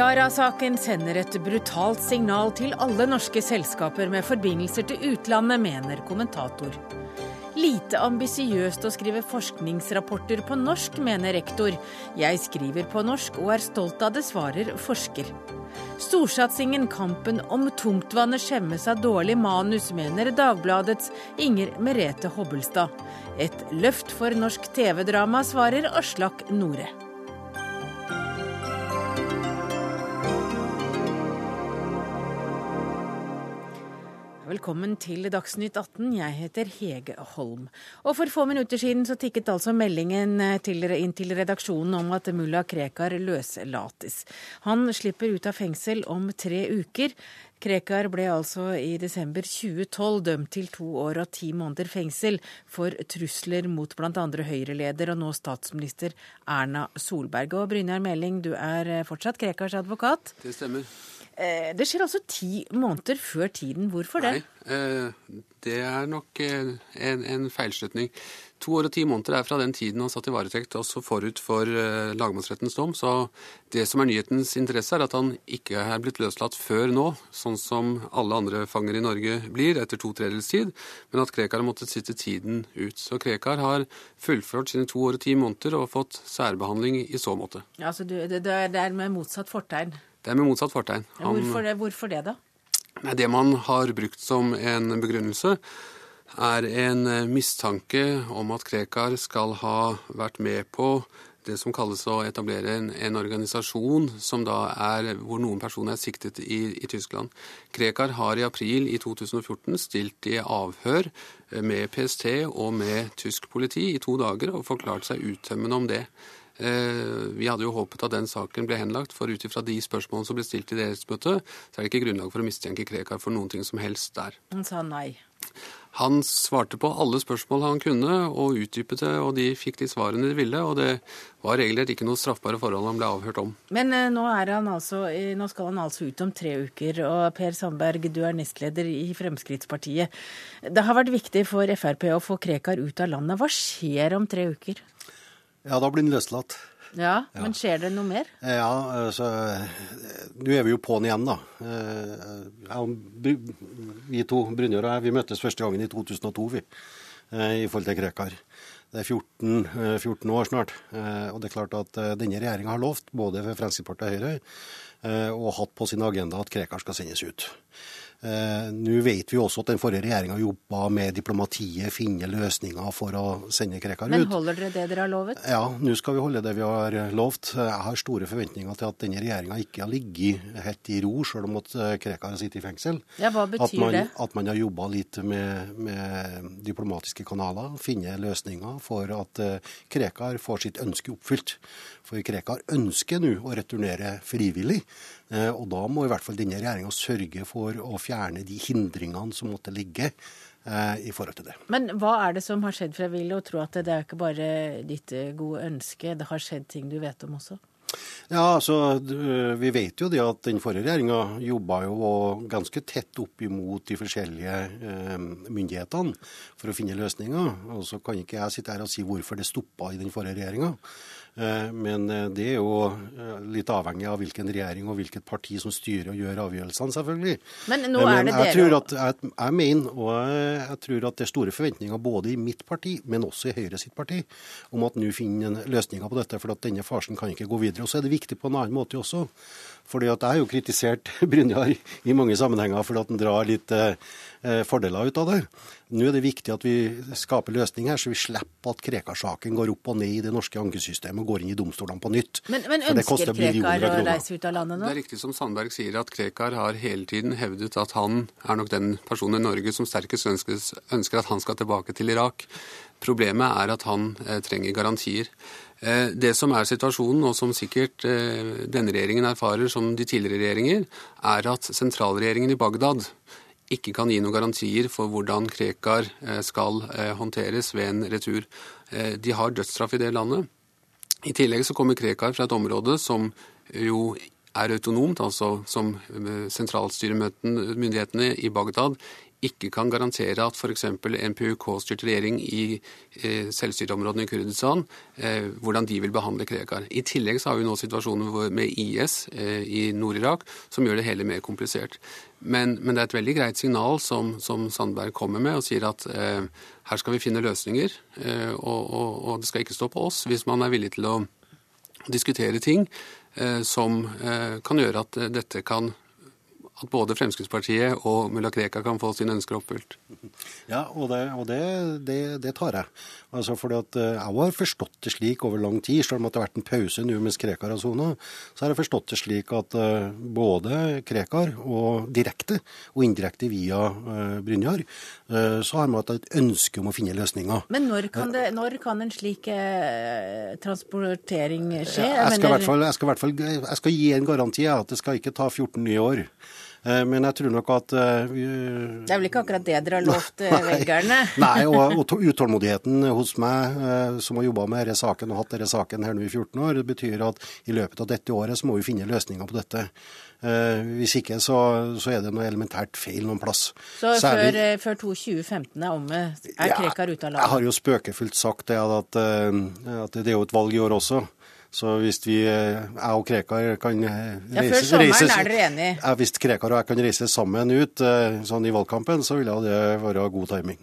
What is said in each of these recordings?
Yara-saken sender et brutalt signal til alle norske selskaper med forbindelser til utlandet, mener kommentator. Lite ambisiøst å skrive forskningsrapporter på norsk, mener rektor. Jeg skriver på norsk og er stolt av det, svarer forsker. Storsatsingen Kampen om tungtvannet skjemmes av dårlig manus, mener Dagbladets Inger Merete Hobbelstad. Et løft for norsk TV-drama, svarer Aslak Nore. Velkommen til Dagsnytt 18. Jeg heter Hege Holm. Og For få minutter siden så tikket altså meldingen eh, til, inn til redaksjonen om at mulla Krekar løslates. Han slipper ut av fengsel om tre uker. Krekar ble altså i desember 2012 dømt til to år og ti måneder fengsel for trusler mot bl.a. Høyre-leder og nå statsminister Erna Solberg. Og Brynjar Meling, du er eh, fortsatt Krekars advokat. Det stemmer. Eh, det skjer altså ti måneder før tiden. Hvorfor det? Nei, eh, det er nok eh, en, en feilslutning. To år og ti måneder er fra den tiden han satt i varetekt, også forut for lagmannsrettens dom. Så det som er nyhetens interesse, er at han ikke er blitt løslatt før nå, sånn som alle andre fanger i Norge blir etter to tredjedels tid, men at Krekar har måttet sitte tiden ut. Så Krekar har fullført sine to år og ti måneder og fått særbehandling i så måte. Ja, så det, det er med motsatt fortegn? Det er med motsatt fortegn. Han, hvorfor, det, hvorfor, det, da? Nei, det man har brukt som en begrunnelse, er en eh, mistanke om at Krekar skal ha vært med på det som kalles å etablere en, en organisasjon som da er, hvor noen personer er siktet i, i, Tyskland. Krekar har i april i 2014 stilt i avhør eh, med PST og med tysk politi i to dager og forklart seg uttømmende om det. Eh, vi hadde jo håpet at den saken ble henlagt, for ut ifra de spørsmålene som ble stilt i deres møte, så er det ikke grunnlag for å mistenke Krekar for noen ting som helst der. Han sa nei. Han svarte på alle spørsmål han kunne, og utdypet det, og de fikk de svarene de ville. Og det var regelrett ikke noe straffbare forhold han ble avhørt om. Men eh, nå, altså, nå, skal han altså ut om tre uker, og Per Sandberg, du er nestleder i Fremskrittspartiet. Det har vært viktig for Frp å få Krekar ut av landet. Hva skjer om tre uker? Ja, da blir han løslatt. Ja, men skjer det noe mer? Ja, altså Nå er vi jo på'n igjen, da. Vi to, Brynjar og jeg, vi møttes første gangen i 2002, vi. I forhold til Krekar. Det er 14, 14 år snart. Og det er klart at denne regjeringa har lovt, både Fremskrittspartiet og Høyre, og hatt på sin agenda at Krekar skal sendes ut. Eh, Nå vet vi også at den forrige regjeringa jobba med diplomatiet, finne løsninger for å sende Krekar ut. Men holder dere det dere har lovet? Ja, nå skal vi holde det vi har lovt. Jeg har store forventninger til at denne regjeringa ikke har ligget helt i ro, selv om at eh, Krekar har sittet i fengsel. Ja, Hva betyr at man, det? At man har jobba litt med, med, diplomatiske kanaler, finne løsninger for at Krekar får sitt ønske oppfylt. For Krekar ønsker nå å returnere frivillig. Uh, og da må i hvert fall denne regjeringa sørge for å fjerne de hindringene som måtte ligge eh, i forhold til det. Men hva er det som har skjedd for jeg vil jo tro at det er ikke bare ditt eh, gode ønske, det har skjedd ting du vet om også? Ja, altså, Vi vet jo det at den forrige regjeringa jobba jo ganske tett opp imot de forskjellige eh, myndighetene for å finne løsninger. Og Så kan ikke jeg sitte her og si hvorfor det stoppa i den forrige regjeringa. Eh, men eh, det er jo eh, litt avhengig av hvilken regjering og hvilket parti som styrer og gjør avgjørelsene, selvfølgelig. Men nå er det jeg tror at, jeg, jeg, mener, og jeg tror at det er store forventninger både i mitt parti, men også i Høyre sitt parti, om at nå finner løsninger på dette. For at denne farsen kan ikke gå videre. Og så er det viktig på en annen måte også. Fordi at jeg har jo kritisert Brynjar i mange sammenhenger for at han drar litt eh, fordeler ut av det. Nå er det viktig at vi skaper løsninger, så vi slipper at Krekar-saken går opp og ned i det norske ankesystemet og går inn i domstolene på nytt. Men, men ønsker Krekar å reise ut av landet nå? Det er riktig som Sandberg sier, at Krekar har hele tiden hevdet at han er nok den personen i Norge som sterkest ønsker, ønsker at han skal tilbake til Irak. Problemet er at han eh, trenger garantier. Eh, det som er situasjonen, og som sikkert eh, denne regjeringen erfarer som de tidligere regjeringer, er at sentralregjeringen i Bagdad ikke kan gi noen garantier for hvordan Krekar eh, skal håndteres ved en retur. De har dødsstraff i det landet. I tillegg så kommer Krekar fra et område som jo er autonomt, altså som sentralstyremyndighetene i Bagdad ikke kan garantere at f.eks. en PUK-styrt regjering i eh, selvstyreområdene i Kurdistan, eh, hvordan de vil behandle Krekar. I tillegg så har vi nå situasjonen med IS eh, i Nord-Irak som gjør det hele mer komplisert. Men, men, det er et veldig greit signal som, som Sandberg kommer med og sier at eh, her skal vi finne løsninger, eh, og, og, og, det skal ikke stå på oss hvis man er villig til å diskutere ting eh, som kan gjøre at dette kan at både Fremskrittspartiet og mulla Krekar kan få sine ønsker oppfylt. Ja, og det, og det, det, det tar jeg. Altså fordi at eh, Jeg har forstått det slik over lang tid, selv om det har vært en pause nå mens Krekar har sona. Så har jeg forstått det slik at eh, både Krekar og direkte og indirekte via uh, Brynjar, så har man hatt et ønske om å finne løsninger. Men når kan, det, når kan en slik transportering skje? Jeg, jeg, skal fall, jeg, skal fall, jeg skal gi en garanti at det skal ikke ta 14 nye år. Eh, men jeg tror nok at eh, vi, Det er vel ikke akkurat det dere har lovt eh, velgerne? Nei, og, og, utålmodigheten hos meg, som har jobba med denne saken og hatt denne saken her nå i 14 år, betyr at i løpet av dette året så må vi finne løsninger på dette. Hvis ikke så, så er det noe elementært feil noen plass. Så før, før 2015 er omme, er Krekar ute av landet? Jeg har jo spøkefullt sagt det at, at det er jo et valg i år også. Så hvis vi, eh, jeg og Krekar kan reise, ja, Før sommeren er dere enige? Hvis Krekar og jeg kan reise sammen ut eh, sånn i valgkampen, så ville det være god timing.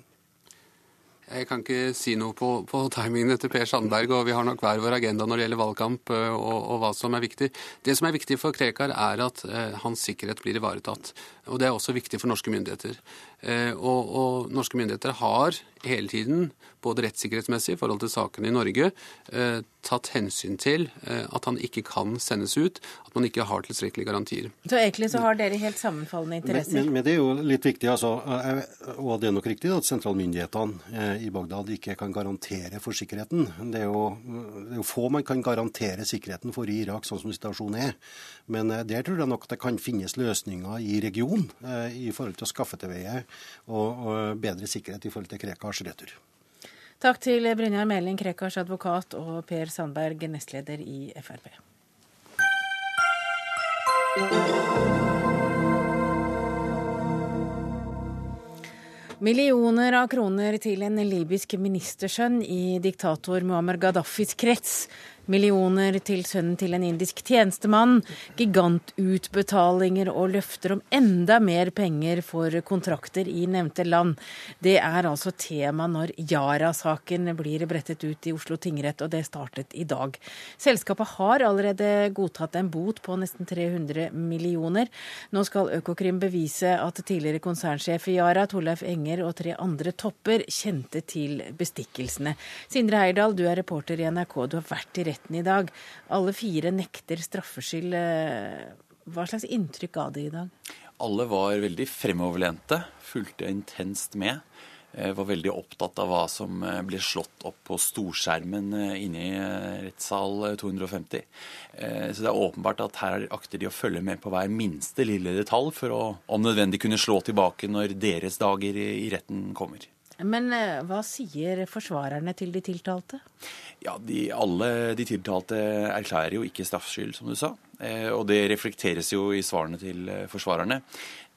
Jeg kan ikke si noe på, på timingen etter Per Sandberg, og vi har nok hver vår agenda når det gjelder valgkamp eh, og, og, hva som er viktig. Det som er viktig for Krekar, er at eh, hans sikkerhet blir ivaretatt. Og Det er også viktig for norske myndigheter. Eh, og, og, norske myndigheter har hele tiden, både rettssikkerhetsmessig i forhold til sakene i Norge, eh, tatt hensyn til eh, at han ikke kan sendes ut, at man ikke har tilstrekkelige garantier. Så egentlig så har dere helt sammenfallende interesser? Men, men, men det er jo litt viktig, altså. Eh, og det er nok riktig at sentralmyndighetene i Bagdad ikke kan garantere for sikkerheten. Det er, jo, det er jo få man kan garantere sikkerheten for i Irak, sånn som situasjonen er. Men der tror jeg nok det kan finnes løsninger i regionen i forhold til å skaffe til veie og, og bedre sikkerhet i forhold til Krekars retur. Takk til Brynjar Meling, Krekars advokat, og Per Sandberg, nestleder i Frp. Millioner av kroner til en libysk ministersønn i diktator Muammar Gaddafis krets Millioner til sønnen til en indisk tjenestemann, gigantutbetalinger og løfter om enda mer penger for kontrakter i nevnte land. Det er altså tema når Yara-saken blir brettet ut i Oslo tingrett, og det startet i dag. Selskapet har allerede godtatt en bot på nesten 300 millioner. Nå skal Økokrim bevise at tidligere konsernsjef i Yara, Torleif Enger, og tre andre topper kjente til bestikkelsene. Sindre Heirdal, du er reporter i NRK. Du har vært i retten retten i dag. Alle fire nekter straffskyld. Eh, hva slags inntrykk ga det i dag? Alle var veldig fremoverlente, fulgte intenst med. Eh, var veldig opptatt av hva som eh, ble slått opp på storskjermen inne i rettssal 250. Så det er åpenbart at her akter de å følge med på hver minste lille detalj for å om nødvendig kunne slå tilbake når deres dager i retten kommer. Men eh, hva sier forsvarerne til de tiltalte? Ja, de, Alle de tiltalte erklærer jo ikke straffskyld, som du sa. Eh, og det reflekteres jo i svarene til eh, forsvarerne.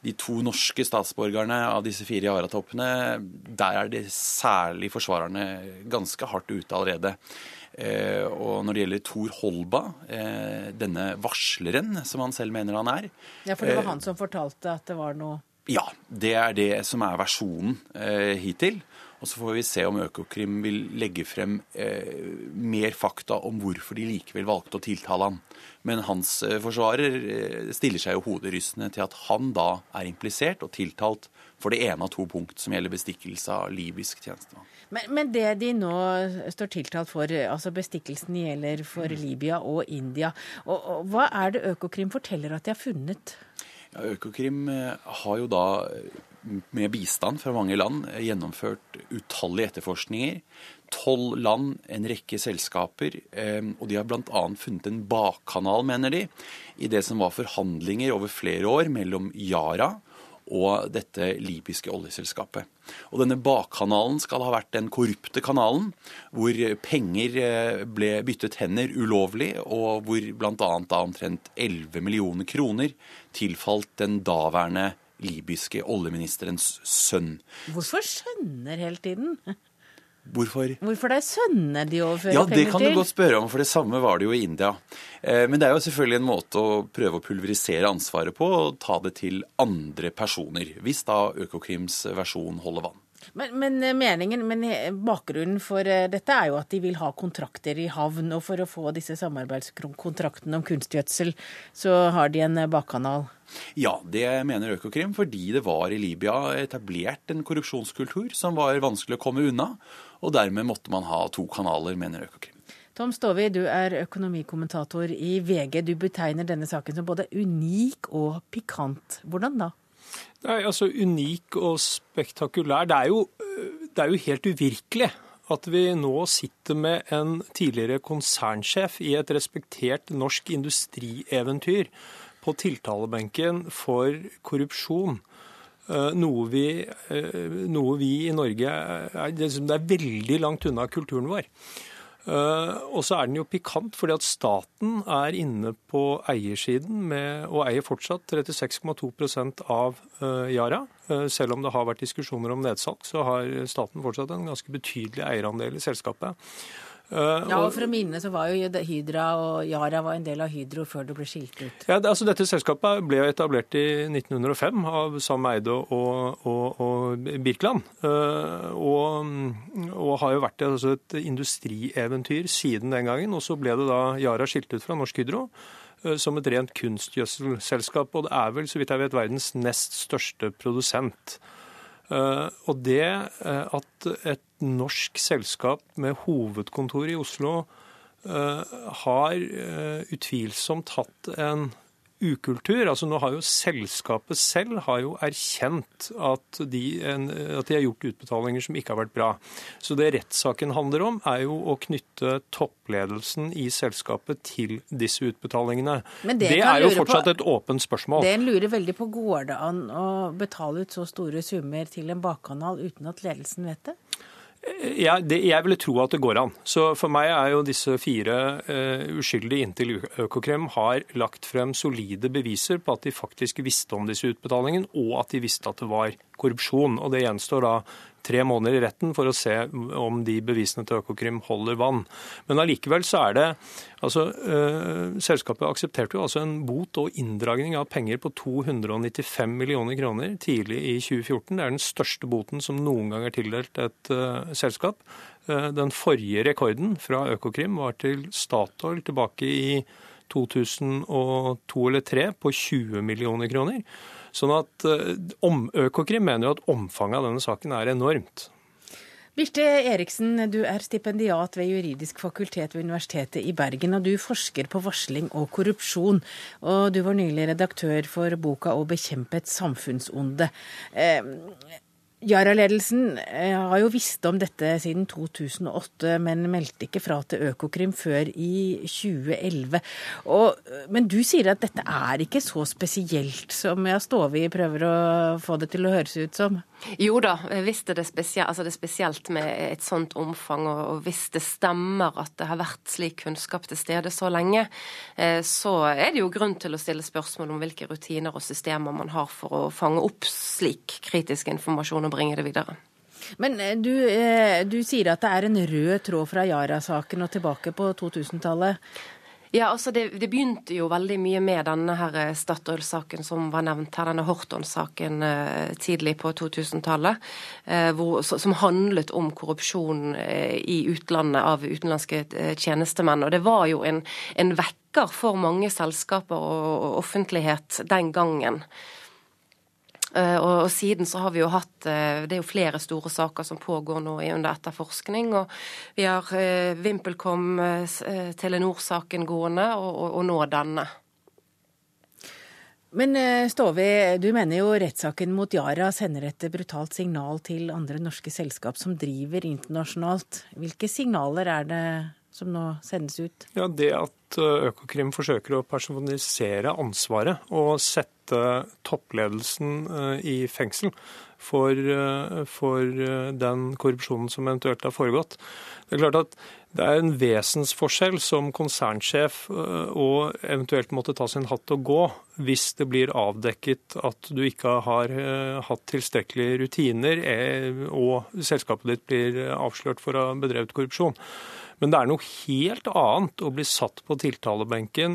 De to norske statsborgerne av disse fire Yara-toppene, der er det særlig forsvarerne ganske hardt ute allerede. og når det gjelder Thor Holba, denne varsleren som han selv mener han er Ja, For det var han som fortalte at det var noe ja, det er det som er versjonen eh, hittil. Og så får vi se om Økokrim vil legge frem eh, mer fakta om hvorfor de likevel valgte å tiltale han. Men hans eh, forsvarer eh, stiller seg jo hoderystende til at han da er implisert og tiltalt for det ene av to punkt som gjelder bestikkelse av libysk tjenestemann. Men, men, det de nå står tiltalt for, altså bestikkelsen gjelder for Libya og India. Og, og Hva er det Økokrim forteller at de har funnet? Ja, Økokrim eh, har jo da eh, med bistand fra mange land eh, gjennomført utallige etterforskninger. Tolv land, en rekke selskaper. Og de har bl.a. funnet en bakkanal, mener de, i det som var forhandlinger over flere år mellom Yara og dette libyske oljeselskapet. Og denne bakkanalen skal ha vært den korrupte kanalen, hvor penger ble byttet hender ulovlig, og hvor bl.a. omtrent 11 millioner kroner tilfalt den daværende libyske oljeministerens sønn. Hvorfor sønner hele tiden? Hvorfor? Hvorfor det er sønnene de overfører penger til? Ja, Det kan du godt spørre om, for det samme var det jo i India. Eh, men det er jo selvfølgelig en måte å prøve å pulverisere ansvaret på og ta det til andre personer, hvis da Økokrims versjon holder vann. Men, men, eh, meningen, men bakgrunnen for eh, dette er jo at de vil ha kontrakter i havn. Og for å få disse samarbeidskontraktene om kunstgjødsel, så har de en bakkanal. Ja, det mener Økokrim fordi det var i Libya etablert en korrupsjonskultur som var vanskelig å komme unna. Og dermed måtte man ha to kanaler, mener Økokrim. Tom Stovi, du er økonomikommentator i VG. Du betegner denne saken som både unik og pikant. Hvordan da? Nei, altså Unik og spektakulær. Det er, jo, det er jo helt uvirkelig at vi nå sitter med en tidligere konsernsjef i et respektert norsk industrieventyr på tiltalebenken for korrupsjon. Eh, noe vi, eh, noe vi i Norge det er veldig langt unna kulturen vår. Uh, og så er den jo pikant fordi at staten er inne på eiersiden med, og eier fortsatt 36,2 av Yara. Selv om det har vært diskusjoner om nedsalg, så har staten fortsatt en ganske betydelig eierandel i selskapet. Uh, ja, og For å minne så var jo Hydra og Yara var en del av Hydro før det ble skilt ut. Ja, altså Dette selskapet ble etablert i 1905 av Sam Eide og, og, og Birkeland. Uh, og, og, har jo vært altså, et industrieventyr siden den gangen. Og så ble det da Yara skilt ut fra Norsk Hydro uh, som et rent kunstgjødselselskap. Og det er vel, så vidt jeg vet, verdens nest største produsent. Eh, og det eh, at et norsk selskap med hovedkontor i Oslo eh, har utvilsomt hatt en ukultur. Altså nå har jo Selskapet selv har jo erkjent at de, at de, har gjort utbetalinger som ikke har vært bra. Så det rettssaken handler om, er jo å knytte toppledelsen i selskapet til disse utbetalingene. det, det er jo fortsatt på, et åpent spørsmål. Det en lurer veldig på, Går det an å betale ut så store summer til en bakkanal uten at ledelsen vet det? Jeg, det, jeg ville tro at det går an. Så For meg er jo disse fire uh, uskyldige inntil Økokrim har lagt frem solide beviser på at de faktisk visste om disse utbetalingene, og at de visste at det var korrupsjon. Og Det gjenstår da tre måneder i retten for å se om de bevisene til Økokrim holder vann. Men allikevel så er det altså øh, Selskapet aksepterte jo altså en bot og inndragning av penger på 295 millioner kroner tidlig i 2014. Det er den største boten som noen gang er tildelt et øh, selskap. Øh, den forrige rekorden fra Økokrim var til Statoil tilbake i 2002 eller 2003 på 20 millioner kroner. Sånn at eh, om, Økokrim mener at omfanget av denne saken er enormt. Birte Eriksen, du er stipendiat ved juridisk fakultet ved Universitetet i Bergen, og du forsker på varsling og korrupsjon. Og du var nylig redaktør for boka 'Å bekjempe et samfunnsonde'. Eh, Yara-ledelsen eh, har jo visst om dette siden 2008, men meldte ikke fra til Økokrim før i 2011. Og, men du sier at dette er ikke så spesielt som ja, Stovi prøver å få det til å høres ut som? Jo da, hvis det er, spesielt, altså det er spesielt med et sånt omfang, og hvis det stemmer at det har vært slik kunnskap til stede så lenge, eh, så er det jo grunn til å stille spørsmål om hvilke rutiner og systemer man har for å fange opp slik kritisk informasjon og bringe det videre. Men eh, du, eh, du sier at det er en rød tråd fra Yara-saken og tilbake på 2000-tallet. Ja, altså det, det, begynte jo veldig mye med denne her eh, Statoil-saken som var nevnt her, denne Horton-saken tidlig på 2000-tallet, eh, som handlet om korrupsjon i utlandet av utenlandske tjenestemenn. Og det var jo en, en vekker for mange selskaper og offentlighet den gangen. Eh, og, og, siden så har vi jo hatt eh, Det er jo flere store saker som pågår nå under etterforskning. Og vi har uh, VimpelCom, Telenor-saken gående, og, og, og, nå denne. Men Stovi, du mener jo rettssaken mot Yara sender et brutalt signal til andre norske selskap som driver internasjonalt. Hvilke signaler er det som nå sendes ut? Ja, Det at Økokrim forsøker å personifisere ansvaret og sette toppledelsen i fengsel for, for den korrupsjonen som eventuelt har foregått. Det er klart at det er en vesensforskjell som konsernsjef å eventuelt måtte ta sin hatt og gå hvis det blir avdekket at du ikke har hatt tilstrekkelige rutiner og selskapet ditt blir avslørt for å ha bedrevet korrupsjon. Men det er noe helt annet å bli satt på tiltalebenken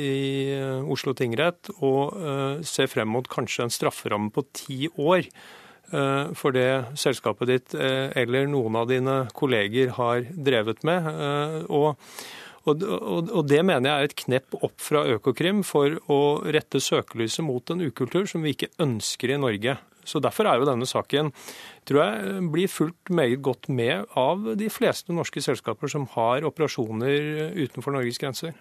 i Oslo tingrett og se frem mot kanskje en strafferamme på ti år Eh, for det selskapet ditt eh, eller noen av dine kolleger har drevet med. Eh, og, og, det mener jeg er et knepp opp fra Økokrim for å rette søkelyset mot en ukultur som vi ikke ønsker i Norge. Så Derfor er jo denne saken tror jeg, blir fulgt meget godt med av de fleste norske selskaper som har operasjoner utenfor Norges grenser.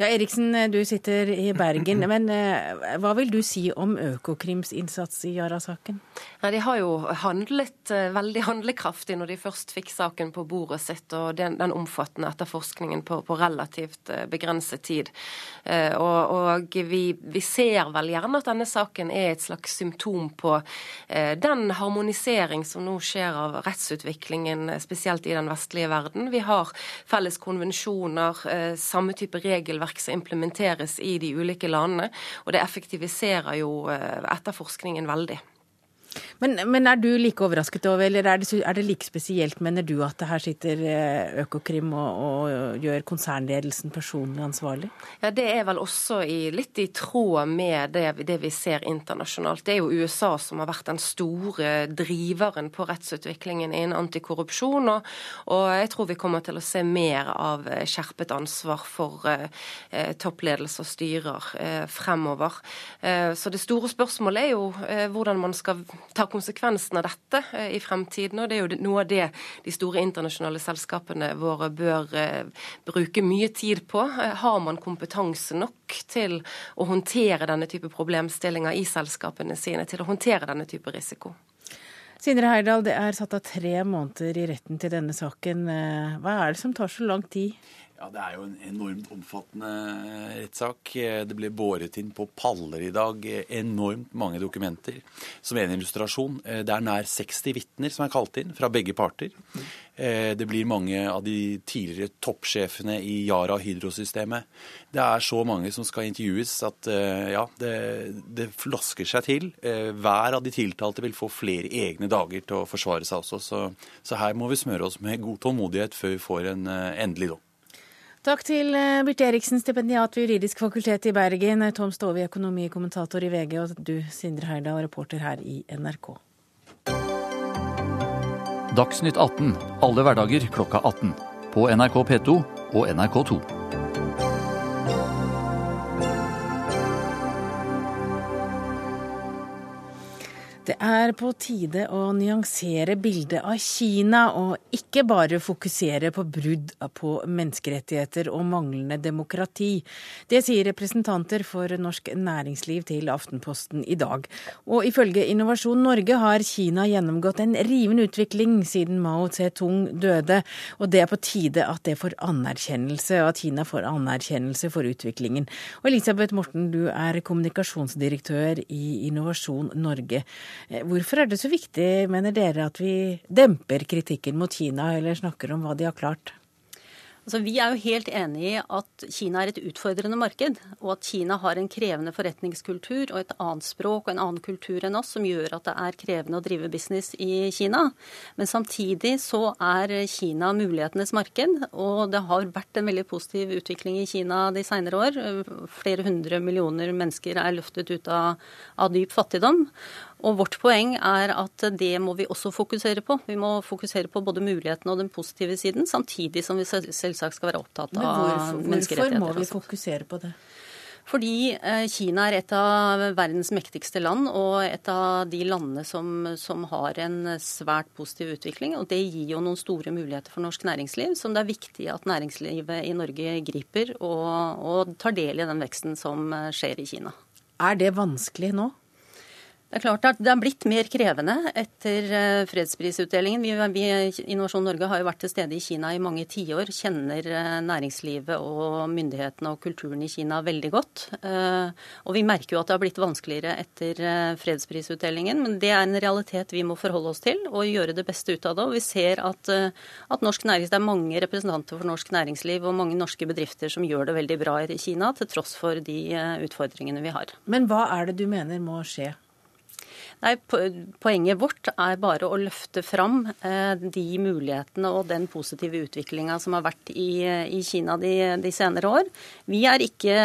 Ja, Eriksen, du sitter i Bergen. Men eh, hva vil du si om Økokrims innsats i Yara-saken? Ja, de har jo handlet eh, veldig handlekraftig når de først fikk saken på bordet sitt, og den, den omfattende etterforskningen på, på, relativt eh, begrenset tid. Og, og vi, vi, ser vel gjerne at denne saken er et slags symptom på den harmonisering som nå skjer av rettsutviklingen, spesielt i den vestlige verden. Vi har felles konvensjoner, samme type regelverk regelverk som implementeres i de ulike landene. Og det effektiviserer jo eh, etterforskningen veldig. Men, men, er du like overrasket over, eller er det, er det, like spesielt, mener du, at her sitter eh, Økokrim og, og gjør konsernledelsen personlig ansvarlig? Ja, Det er vel også i, litt i tråd med det, det, vi ser internasjonalt. Det er jo USA som har vært den store driveren på rettsutviklingen innen antikorrupsjon. Og, og jeg tror vi kommer til å se mer av eh, skjerpet ansvar for eh, eh, toppledelse og styrer eh, fremover. Eh, så det store spørsmålet er jo hvordan man skal ta konsekvensen av dette eh, i fremtiden. og Det er jo noe av det de store internasjonale selskapene våre bør eh, bruke mye tid på. Eh, har man kompetanse nok til å håndtere denne type problemstillinger i selskapene sine, til å håndtere denne type risiko? Sindre Heyerdahl, det er satt av tre måneder i retten til denne saken. Hva er det som tar så lang tid? Ja, Det er jo en enormt omfattende rettssak. Det ble båret inn på paller i dag enormt mange dokumenter. Som en illustrasjon. Det er nær 60 vitner som er kalt inn fra begge parter. Det blir mange av de tidligere toppsjefene i Yara Hydro-systemet. Det er så mange som skal intervjues at ja, det, det flasker seg til. Hver av de tiltalte vil få flere egne dager til å forsvare seg også. Så, så her må vi smøre oss med god tålmodighet før vi får en endelig dom. Takk til eh, Birte Eriksen, stipendiat ved Juridisk fakultet i Bergen, Tom Stove, økonomikommentator i VG, og du, Sindre Heyerdahl, reporter her i NRK. Dagsnytt 18 alle hverdager klokka 18. På NRK P2 og NRK2. Det er på tide å nyansere bildet av Kina, og ikke bare fokusere på brudd på menneskerettigheter og manglende demokrati. Det sier representanter for norsk næringsliv til Aftenposten i dag. Og ifølge Innovasjon Norge har Kina gjennomgått en rivende utvikling siden Mao Zedong døde, og det er på tide at det får anerkjennelse, og at Kina får anerkjennelse for utviklingen. Og Elisabeth Morten, du er kommunikasjonsdirektør i Innovasjon Norge. Eh, hvorfor er det så viktig, mener dere, at vi demper kritikken mot Kina, eller snakker om hva de har klart? Altså, vi er jo helt enig i at Kina er et utfordrende marked, og at Kina har en krevende forretningskultur og et annet språk og en annen kultur enn oss, som gjør at det er krevende å drive business i Kina. Men samtidig så er Kina mulighetenes marked, og det har vært en veldig positiv utvikling i Kina de senere år. Flere hundre millioner mennesker er løftet ut av, av dyp fattigdom. Og vårt poeng er at det må vi også fokusere på. Vi må fokusere på både mulighetene og den positive siden, samtidig som vi selvsagt skal være opptatt av hvorfor, menneskerettigheter. Hvorfor må vi fokusere på det? Fordi eh, Kina er et av verdens mektigste land, og et av de landene som, som, har en svært positiv utvikling. Og det gir jo noen store muligheter for norsk næringsliv, som det er viktig at næringslivet i Norge griper og, og tar del i den veksten som eh, skjer i Kina. Er det vanskelig nå? Det er klart at det er blitt mer krevende etter eh, fredsprisutdelingen. Vi, vi, Innovasjon Norge har jo vært til stede i Kina i mange tiår, kjenner eh, næringslivet og myndighetene og kulturen i Kina veldig godt. Eh, og vi merker jo at det har blitt vanskeligere etter fredsprisutdelingen, men det er en realitet vi må forholde oss til og gjøre det beste ut av det. Og vi ser at, at norsk næringsliv, det er mange representanter for norsk næringsliv og mange norske bedrifter som gjør det veldig bra i Kina, til tross for de utfordringene vi har. Men hva er det du mener må skje? Nei, Poenget vårt er bare å løfte fram eh, de mulighetene og den positive utviklinga som har vært i, i Kina de, de, senere år. Vi er ikke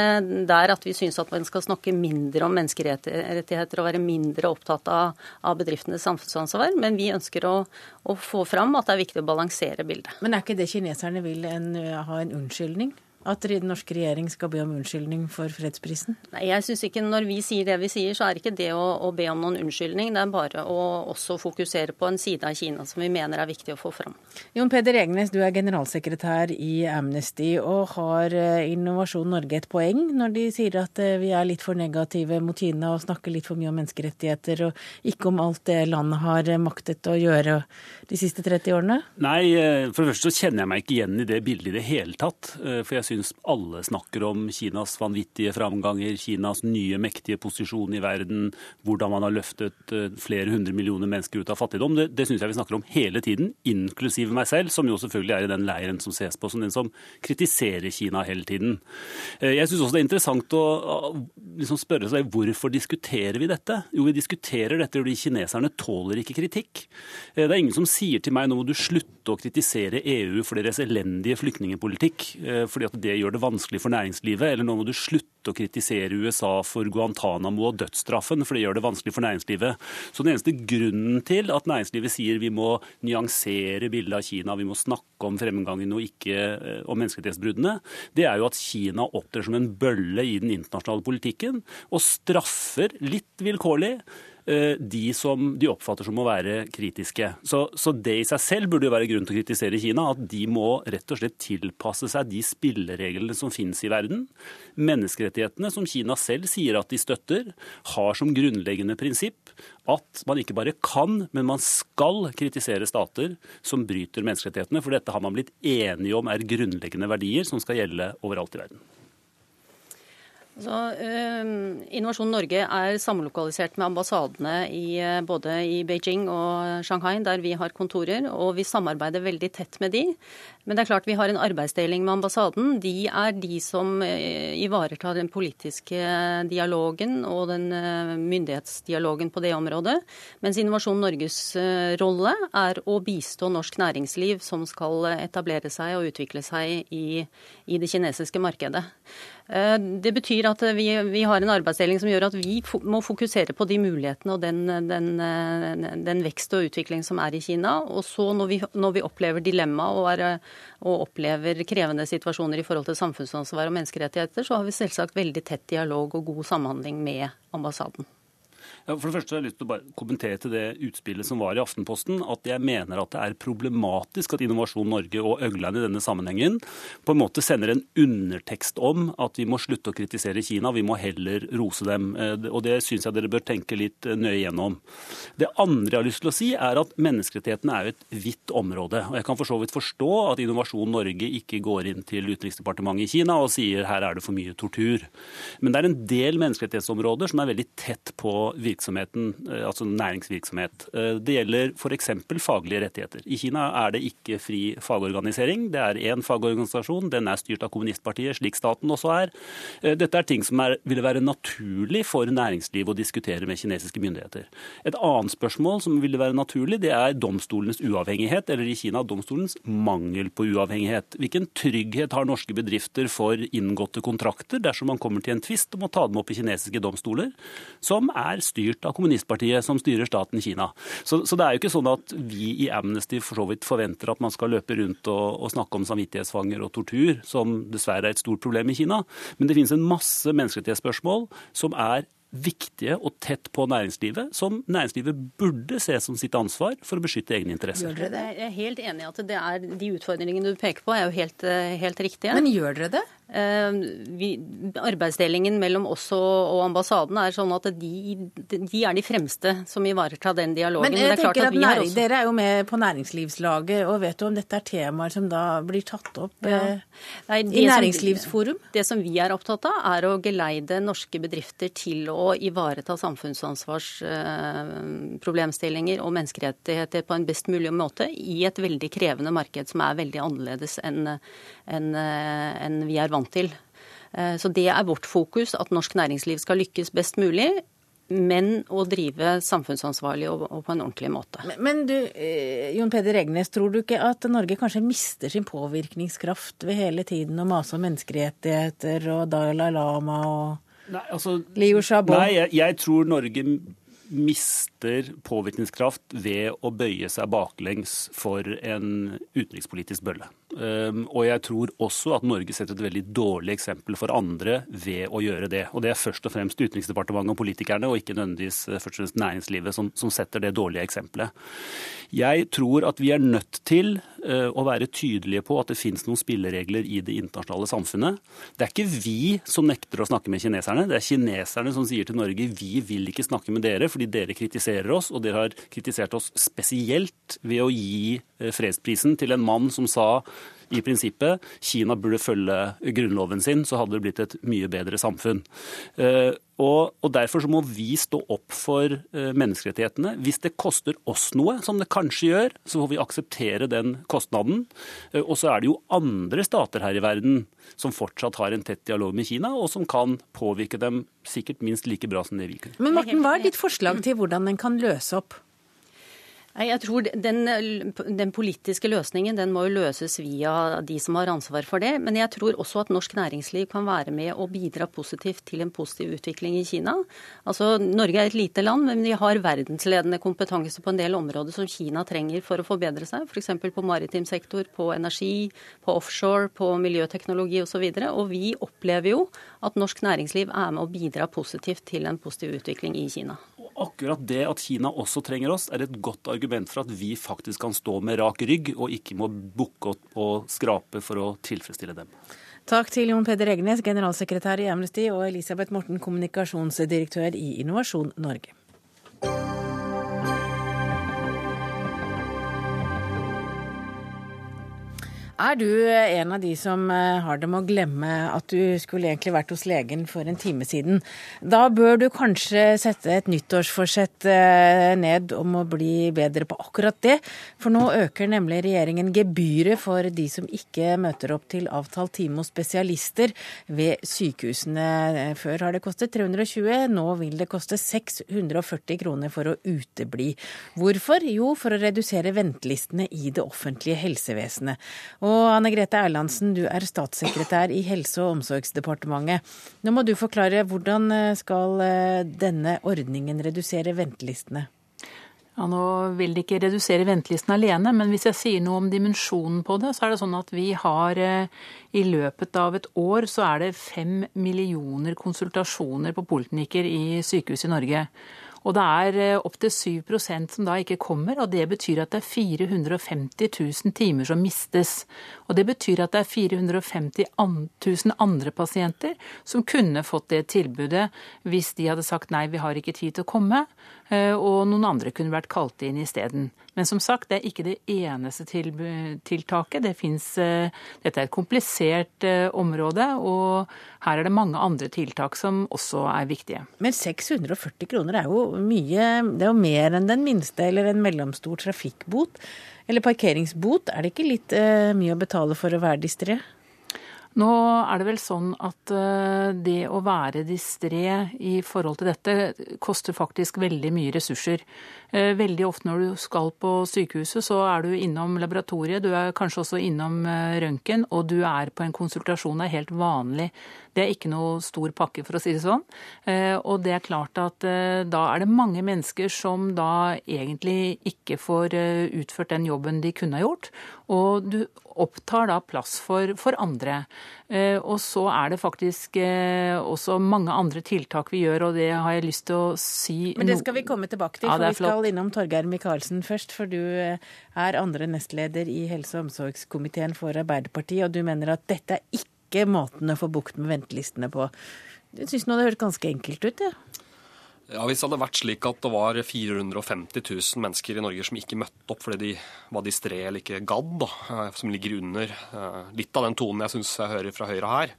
der at vi syns at man skal snakke mindre om menneskerettigheter og være mindre opptatt av, av bedriftenes samfunnsansvar, men vi ønsker å, å, få fram at det er viktig å balansere bildet. Men er ikke det kineserne vil en, ha en unnskyldning? At den norske regjering skal be om unnskyldning for fredsprisen? Nei, jeg synes ikke Når vi sier det vi sier, så er ikke det å, å, be om noen unnskyldning. Det er bare å også fokusere på en side av Kina som vi mener er viktig å få fram. Jon Peder Egnes, du er generalsekretær i Amnesty, og har eh, Innovasjon Norge et poeng når de sier at eh, vi er litt for negative mot Kina og snakker litt for mye om menneskerettigheter, og ikke om alt det landet har eh, maktet å gjøre de siste 30 årene? Nei, for det første så kjenner jeg meg ikke igjen i det bildet i det hele tatt. For jeg syns alle snakker om Kinas vanvittige framganger, Kinas nye mektige posisjon i verden, hvordan man har løftet eh, flere hundre millioner mennesker ut av fattigdom. Det, det syns jeg vi snakker om hele tiden, inklusive meg selv, som jo selvfølgelig er i den leiren som ses på som den som kritiserer Kina hele tiden. Eh, jeg syns også det er interessant å liksom spørre seg hvorfor diskuterer vi dette? Jo, vi diskuterer dette fordi kineserne tåler ikke kritikk. Eh, det er ingen som sier til meg nå må du slutte å kritisere EU for deres elendige flyktningepolitikk, fordi at det gjør det vanskelig for næringslivet, eller nå må du slutte å kritisere USA for Guantánamo og dødsstraffen, for det gjør det vanskelig for næringslivet. Så den eneste grunnen til at næringslivet sier vi må nyansere bildet av Kina, vi må snakke om fremgangen og ikke eh, om menneskerettighetsbruddene, det er jo at Kina opptrer som en bølle i den internasjonale politikken og straffer litt vilkårlig de som de oppfatter som å være kritiske. Så, så, det i seg selv burde jo være grunn til å kritisere Kina. At de må rett og slett tilpasse seg de spillereglene som finnes i verden. Menneskerettighetene, som Kina selv sier at de støtter, har som grunnleggende prinsipp at man ikke bare kan, men man skal kritisere stater som bryter menneskerettighetene. For dette har man blitt enige om er grunnleggende verdier som skal gjelde overalt i verden. Så, um, Innovasjon Norge er samlokalisert med ambassadene i, uh, både i Beijing og Shanghai, der vi har kontorer. Og vi samarbeider veldig tett med de. Men det er klart vi har en arbeidsdeling med ambassaden. De er de som uh, ivaretar den politiske dialogen og den myndighetsdialogen på det området. Mens Innovasjon Norges rolle er å bistå norsk næringsliv som skal etablere seg og utvikle seg i, i det kinesiske markedet. Eh, det betyr at vi, vi, har en arbeidsdeling som gjør at vi må fokusere på de mulighetene og den, den, eh, den vekst og utvikling som er i Kina. Og så når vi, når vi opplever dilemma og, er, og, opplever krevende situasjoner i forhold til samfunnsansvar og menneskerettigheter, så har vi selvsagt veldig tett dialog og god samhandling med ambassaden. Ja, for det første har jeg lyst til å bare kommentere til det utspillet som var i Aftenposten, at jeg mener at det er problematisk at Innovasjon Norge og Øgland i denne sammenhengen på en måte sender en undertekst om at vi må slutte å kritisere Kina, vi må heller rose dem. Eh, og Det syns jeg dere bør tenke litt eh, nøye gjennom. Det andre jeg har lyst til å si, er at menneskerettighetene er et vidt område. og Jeg kan for så vidt forstå at Innovasjon Norge ikke går inn til Utenriksdepartementet i Kina og sier her er det for mye tortur. Men det er en del menneskerettighetsområder som er veldig tett på virksomheten virksomheten, eh, altså næringsvirksomhet. Eh, det gjelder f.eks. faglige rettigheter. I Kina er det ikke fri fagorganisering. Det er én fagorganisasjon, den er styrt av kommunistpartiet, slik staten også er. Eh, dette er ting som er, ville være naturlig for næringslivet å diskutere med kinesiske myndigheter. Et annet spørsmål som ville være naturlig, det er domstolenes uavhengighet, eller i Kina domstolens mangel på uavhengighet. Hvilken trygghet har norske bedrifter for inngåtte kontrakter dersom man kommer til en tvist og må ta dem opp i kinesiske domstoler, som er styrt styrt av kommunistpartiet som styrer staten Kina. Så, så, det er jo ikke sånn at vi i Amnesty for så vidt forventer at man skal løpe rundt og, og snakke om samvittighetsfanger og tortur, som dessverre er et stort problem i Kina. Men det finnes en masse menneskerettighetsspørsmål som er viktige og tett på næringslivet, som næringslivet burde se som sitt ansvar for å beskytte egne interesser. Jeg er helt enig i at det er de utfordringene du peker på, er jo helt, helt riktige. Men gjør dere det? Eh, vi, arbeidsdelingen mellom oss og, ambassaden er sånn at de, de, er de fremste som ivaretar den dialogen. Men jeg Men tenker at, at næring, også... Dere er jo med på næringslivslaget, og vet du om dette er temaer som da blir tatt opp ja. eh, Nei, i Næringslivsforum? Som, det som vi er opptatt av, er å geleide norske bedrifter til å ivareta samfunnsansvarsproblemstillinger eh, og menneskerettigheter på en best mulig måte i et veldig krevende marked som er veldig annerledes enn en, en vi er vant til. Eh, så det er vårt fokus, at norsk næringsliv skal lykkes best mulig. Men å drive samfunnsansvarlig og, på en ordentlig måte. Men, men du, eh, Jon Peder Egnes, tror du ikke at Norge kanskje mister sin påvirkningskraft ved hele tiden å mase om menneskerettigheter og Dalai Lama og Nei, altså, Liu Xiaobo? Nei, jeg, jeg tror Norge mister påvirkningskraft ved å bøye seg baklengs for en utenrikspolitisk bølle. Ehm, og jeg tror også at Norge setter et veldig dårlig eksempel for andre ved å gjøre det. Og det er først og fremst Utenriksdepartementet og politikerne, og ikke nødvendigvis eh, først og fremst næringslivet, som, som setter det dårlige eksempelet. Jeg tror at vi er nødt til uh, å være tydelige på at det finnes noen spilleregler i det internasjonale samfunnet. Det er ikke vi som nekter å snakke med kineserne, det er kineserne som sier til Norge vi vil ikke snakke med dere fordi dere kritiserer oss, og dere har kritisert oss spesielt ved å gi uh, fredsprisen til en mann som sa i prinsippet Kina burde følge grunnloven sin, så hadde det blitt et mye bedre samfunn. Eh, og, og Derfor så må vi stå opp for eh, menneskerettighetene. Hvis det koster oss noe, som det kanskje gjør, så får vi akseptere den kostnaden. Eh, og så er det jo andre stater her i verden som fortsatt har en tett dialog med Kina, og som kan påvirke dem sikkert minst like bra som det vi kunne. Men Morten, hva er ditt forslag til hvordan en kan løse opp? Jeg tror den, den, politiske løsningen den må jo løses via de som har ansvar for det. Men jeg tror også at norsk næringsliv kan være med og bidra positivt til en positiv utvikling i Kina. Altså, Norge er et lite land, men vi har verdensledende kompetanse på en del områder som Kina trenger for å forbedre seg. F.eks. på maritim sektor, på energi, på offshore, på miljøteknologi osv. Og, så og vi opplever jo at norsk næringsliv er med å bidra positivt til en positiv utvikling i Kina akkurat det at Kina også trenger oss, er et godt argument for at vi faktisk kan stå med rak rygg, og ikke må bukke og skrape for å tilfredsstille dem. Takk til Jon Peder Egnes, generalsekretær i Amnesty, og Elisabeth Morten, kommunikasjonsdirektør i Innovasjon Norge. Er du en av de som eh, har det med å glemme at du skulle egentlig vært hos legen for en time siden? Da bør du kanskje sette et nyttårsforsett eh, ned om å bli bedre på akkurat det. For nå øker nemlig regjeringen gebyret for de som ikke møter opp til avtalt time hos spesialister ved sykehusene. Før har det kostet 320, nå vil det koste 640 kroner for å utebli. Hvorfor? Jo, for å redusere ventelistene i det offentlige helsevesenet. Og Anne Grete Erlandsen, du er statssekretær i Helse- og omsorgsdepartementet. Nå må du forklare hvordan eh, skal eh, denne ordningen redusere ventelistene? Ja, Nå vil det ikke redusere ventelisten alene, men hvis jeg sier noe om dimensjonen på det, så er det sånn at vi har eh, i løpet av et år så er det fem millioner konsultasjoner på poliklinikker i sykehus i Norge. Og det er eh, opptil 7% som da ikke kommer, og det betyr at det er 450 000 timer som mistes. Og det betyr at det er 450 000 andre pasienter som kunne fått det tilbudet hvis de hadde sagt nei, vi har ikke tid til å komme, og noen andre kunne vært kalt inn isteden. Men som sagt, det er ikke det eneste tiltaket. Det finnes, eh, dette er et komplisert område, og her er det mange andre tiltak som også er viktige. Men 640 kroner er jo mye, det er jo mer enn den minste eller en mellomstor trafikkbot. Eller parkeringsbot. Er det ikke litt mye å betale for å være distré? Nå er det vel sånn at eh, det å være distré i forhold til dette koster faktisk veldig mye ressurser. Eh, veldig ofte når du skal på sykehuset, så er du innom laboratoriet, du er kanskje også innom røntgen, og du er på en konsultasjon. Det er helt vanlig det er ikke noe stor pakke, for å si det sånn. Eh, og det er klart at eh, da er det mange mennesker som da egentlig ikke får eh, utført den jobben de kunne ha gjort. Og du opptar da plass for, for andre. Og så er det faktisk også mange andre tiltak vi gjør, og det har jeg lyst til å si Men det skal vi komme tilbake til, ja, for vi skal innom Torgeir Micaelsen først. For du er andre nestleder i helse- og omsorgskomiteen for Arbeiderpartiet, og du mener at dette er ikke ikke måten å få bukt med ventelistene på. Jeg syns det hørtes ganske enkelt ut. Ja. Ja, Hvis det hadde vært slik at det var 450 000 mennesker i Norge som ikke møtte opp fordi de var distré eller ikke gadd, da, eh, som ligger under eh, litt av den tonen jeg syns jeg hører fra Høyre her,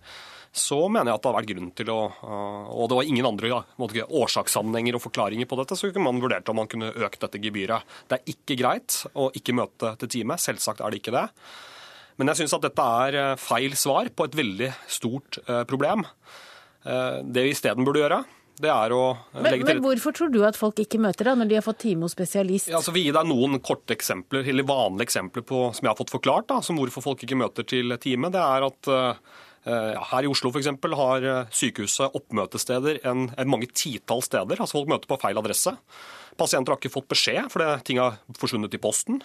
så mener jeg at det har vært grunn til å eh, Og det var ingen andre ja, årsakssammenhenger og forklaringer på dette, så kunne man vurdert om man kunne økt dette gebyret. Det er ikke greit å ikke møte til time. Selvsagt er det ikke det. Men jeg syns at dette er feil svar på et veldig stort problem. Det vi isteden burde gjøre, det er å men, men, hvorfor tror du at folk ikke møter deg når de har fått time hos spesialist? Ja, altså, vi gir deg noen korte eksempler, eller vanlige eksempler på, som jeg har fått forklart, da, som hvorfor folk ikke møter til time. Det er at her i Oslo f.eks. har eh, sykehuset oppmøtesteder en, en mange titalls steder. altså Folk møter på feil adresse. Pasienter har ikke fått beskjed fordi ting har forsvunnet i posten.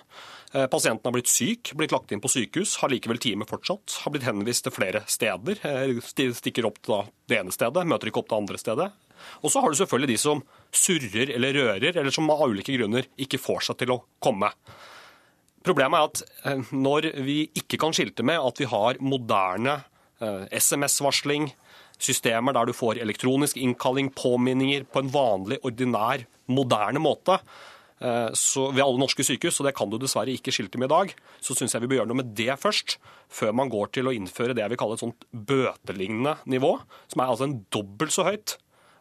Eh, pasienten har blitt syk, blitt lagt inn på sykehus, har likevel time fortsatt. Har blitt henvist til flere steder. Stikker opp til det ene stedet, møter ikke opp til det andre stedet. Og så har du selvfølgelig de som surrer eller rører, eller som av ulike grunner ikke får seg til å komme. Problemet er at eh, når vi ikke kan skilte med at vi har moderne eh, SMS-varsling, systemer der du får elektronisk innkalling, påminninger på en vanlig, ordinær, moderne måte, eh, så ved alle norske sykehus, og det kan du dessverre ikke skilte med i dag, så syns jeg vi bør gjøre noe med det først, før man går til å innføre det jeg vil kalle et sånt bøtelignende nivå, som er altså en dobbelt så høyt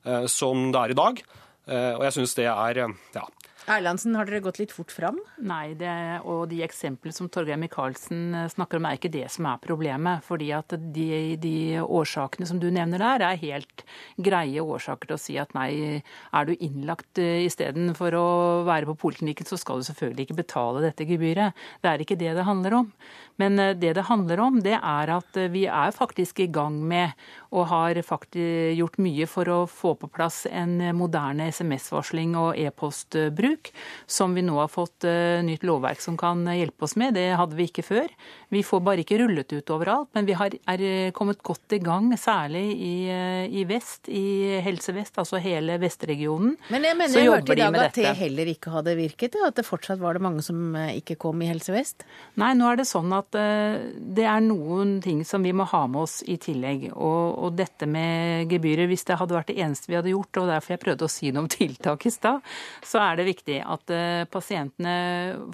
Eh, som det er i dag. Eh, og jeg syns det er eh, ja, Erlandsen, har dere gått litt fort fram? Nei, det, og de eksemplene som Torgeir Micaelsen snakker om, er ikke det som er problemet. fordi at de, de, årsakene som du nevner der, er helt greie årsaker til å si at nei, er du innlagt istedenfor å være på poliklinikken, så skal du selvfølgelig ikke betale dette gebyret. Det er ikke det det handler om. Men det det handler om, det er at vi er faktisk i gang med og har faktisk gjort mye for å få på plass en moderne SMS-varsling og e-postbruk, som vi nå har fått uh, nytt lovverk som kan hjelpe oss med. Det hadde vi ikke før. Vi får bare ikke rullet ut overalt, men vi har, er kommet godt i gang, særlig i, uh, i vest, i Helse Vest, altså hele vestregionen. Men jeg mener jeg hørte i dag at det heller ikke hadde virket, at det fortsatt var det mange som eh, ikke kom i Helse Vest? Nei, nå er det sånn at det er noen ting som vi må ha med oss i tillegg. og og dette med gebyrer, hvis det hadde vært det eneste vi hadde gjort, og derfor jeg prøvde å si noe om tiltak i stad, så er det viktig at eh, pasientene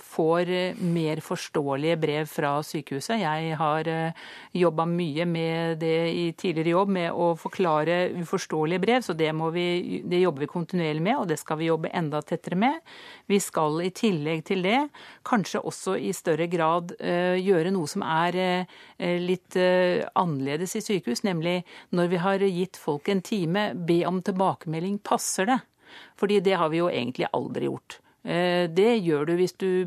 får mer forståelige brev fra sykehuset. Jeg har eh, jobba mye med det i tidligere jobb, med å forklare uforståelige brev, så det, vi, det jobber vi kontinuerlig med, og det skal vi jobbe enda tettere med. Vi skal i tillegg til det kanskje også i større grad uh, gjøre noe som er uh, litt uh, annerledes i sykehus, nemlig når vi har gitt folk en time, be om tilbakemelding. Passer det? Fordi det har vi jo egentlig aldri gjort. Eh, det gjør du hvis du,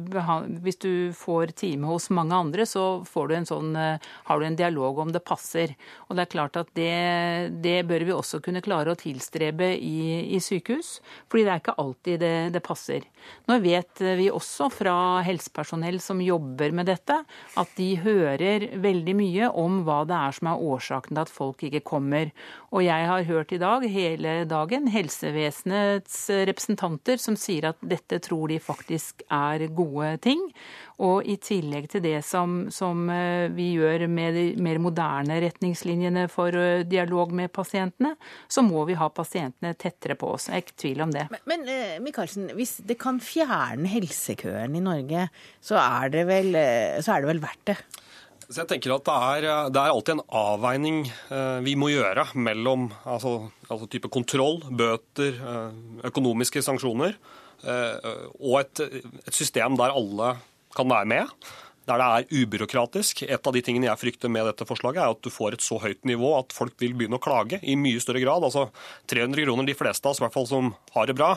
hvis du, får time hos mange andre, så du sånn, eh, har du en dialog om det passer. Og det er klart at det, det bør vi også kunne klare å tilstrebe i, i sykehus, fordi det er ikke alltid det, det, passer. Nå vet vi også fra helsepersonell som jobber med dette, at de hører veldig mye om hva det er som er årsaken til at folk ikke kommer. Og jeg har hørt i dag hele dagen helsevesenets representanter som sier at dette tror de faktisk er gode ting. Og i tillegg til det som, som eh, vi gjør med de mer moderne retningslinjene for eh, dialog med pasientene, så må vi ha pasientene tettere på oss. Jeg er ikke tvil om det. Men, men eh, Michaelsen, hvis det kan fjerne helsekøen i Norge, så er det vel, så er det vel verdt det? Så jeg tenker at det er, det er, alltid en avveining vi må gjøre mellom altså, altså type kontroll, bøter, økonomiske sanksjoner og et, et, system der alle kan være med. Der det er ubyråkratisk. Et av de tingene jeg frykter med dette forslaget, er at du får et så høyt nivå at folk vil begynne å klage i mye større grad. Altså 300 kroner, de fleste av oss i hvert fall som har det bra.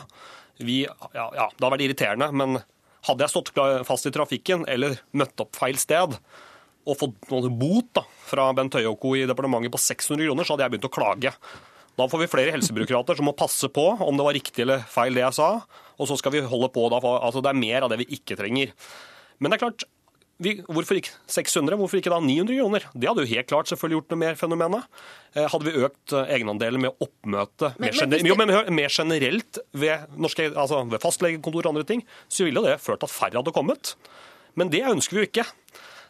Vi, ja, ja, det har vært irriterende, men hadde jeg stått fast i trafikken eller møtt opp feil sted og fått noe bot da, fra Bent Høie og co. i departementet på 600 kroner, så hadde jeg begynt å klage. Da får vi flere helsebyråkrater som må passe på om det var riktig eller feil det jeg sa. Og så skal vi holde på da. Altså det er mer av det vi ikke trenger. Men det er klart, vi, hvorfor ikke 600, hvorfor ikke da 900 kroner? Det hadde jo helt klart selvfølgelig gjort noe med fenomenet. Eh, hadde vi økt eh, egenandelen med oppmøte mer, gener jo, men mer generelt ved, norske, altså ved fastlegekontor og andre ting, så ville det ført til at færre hadde kommet. Men det ønsker vi jo ikke.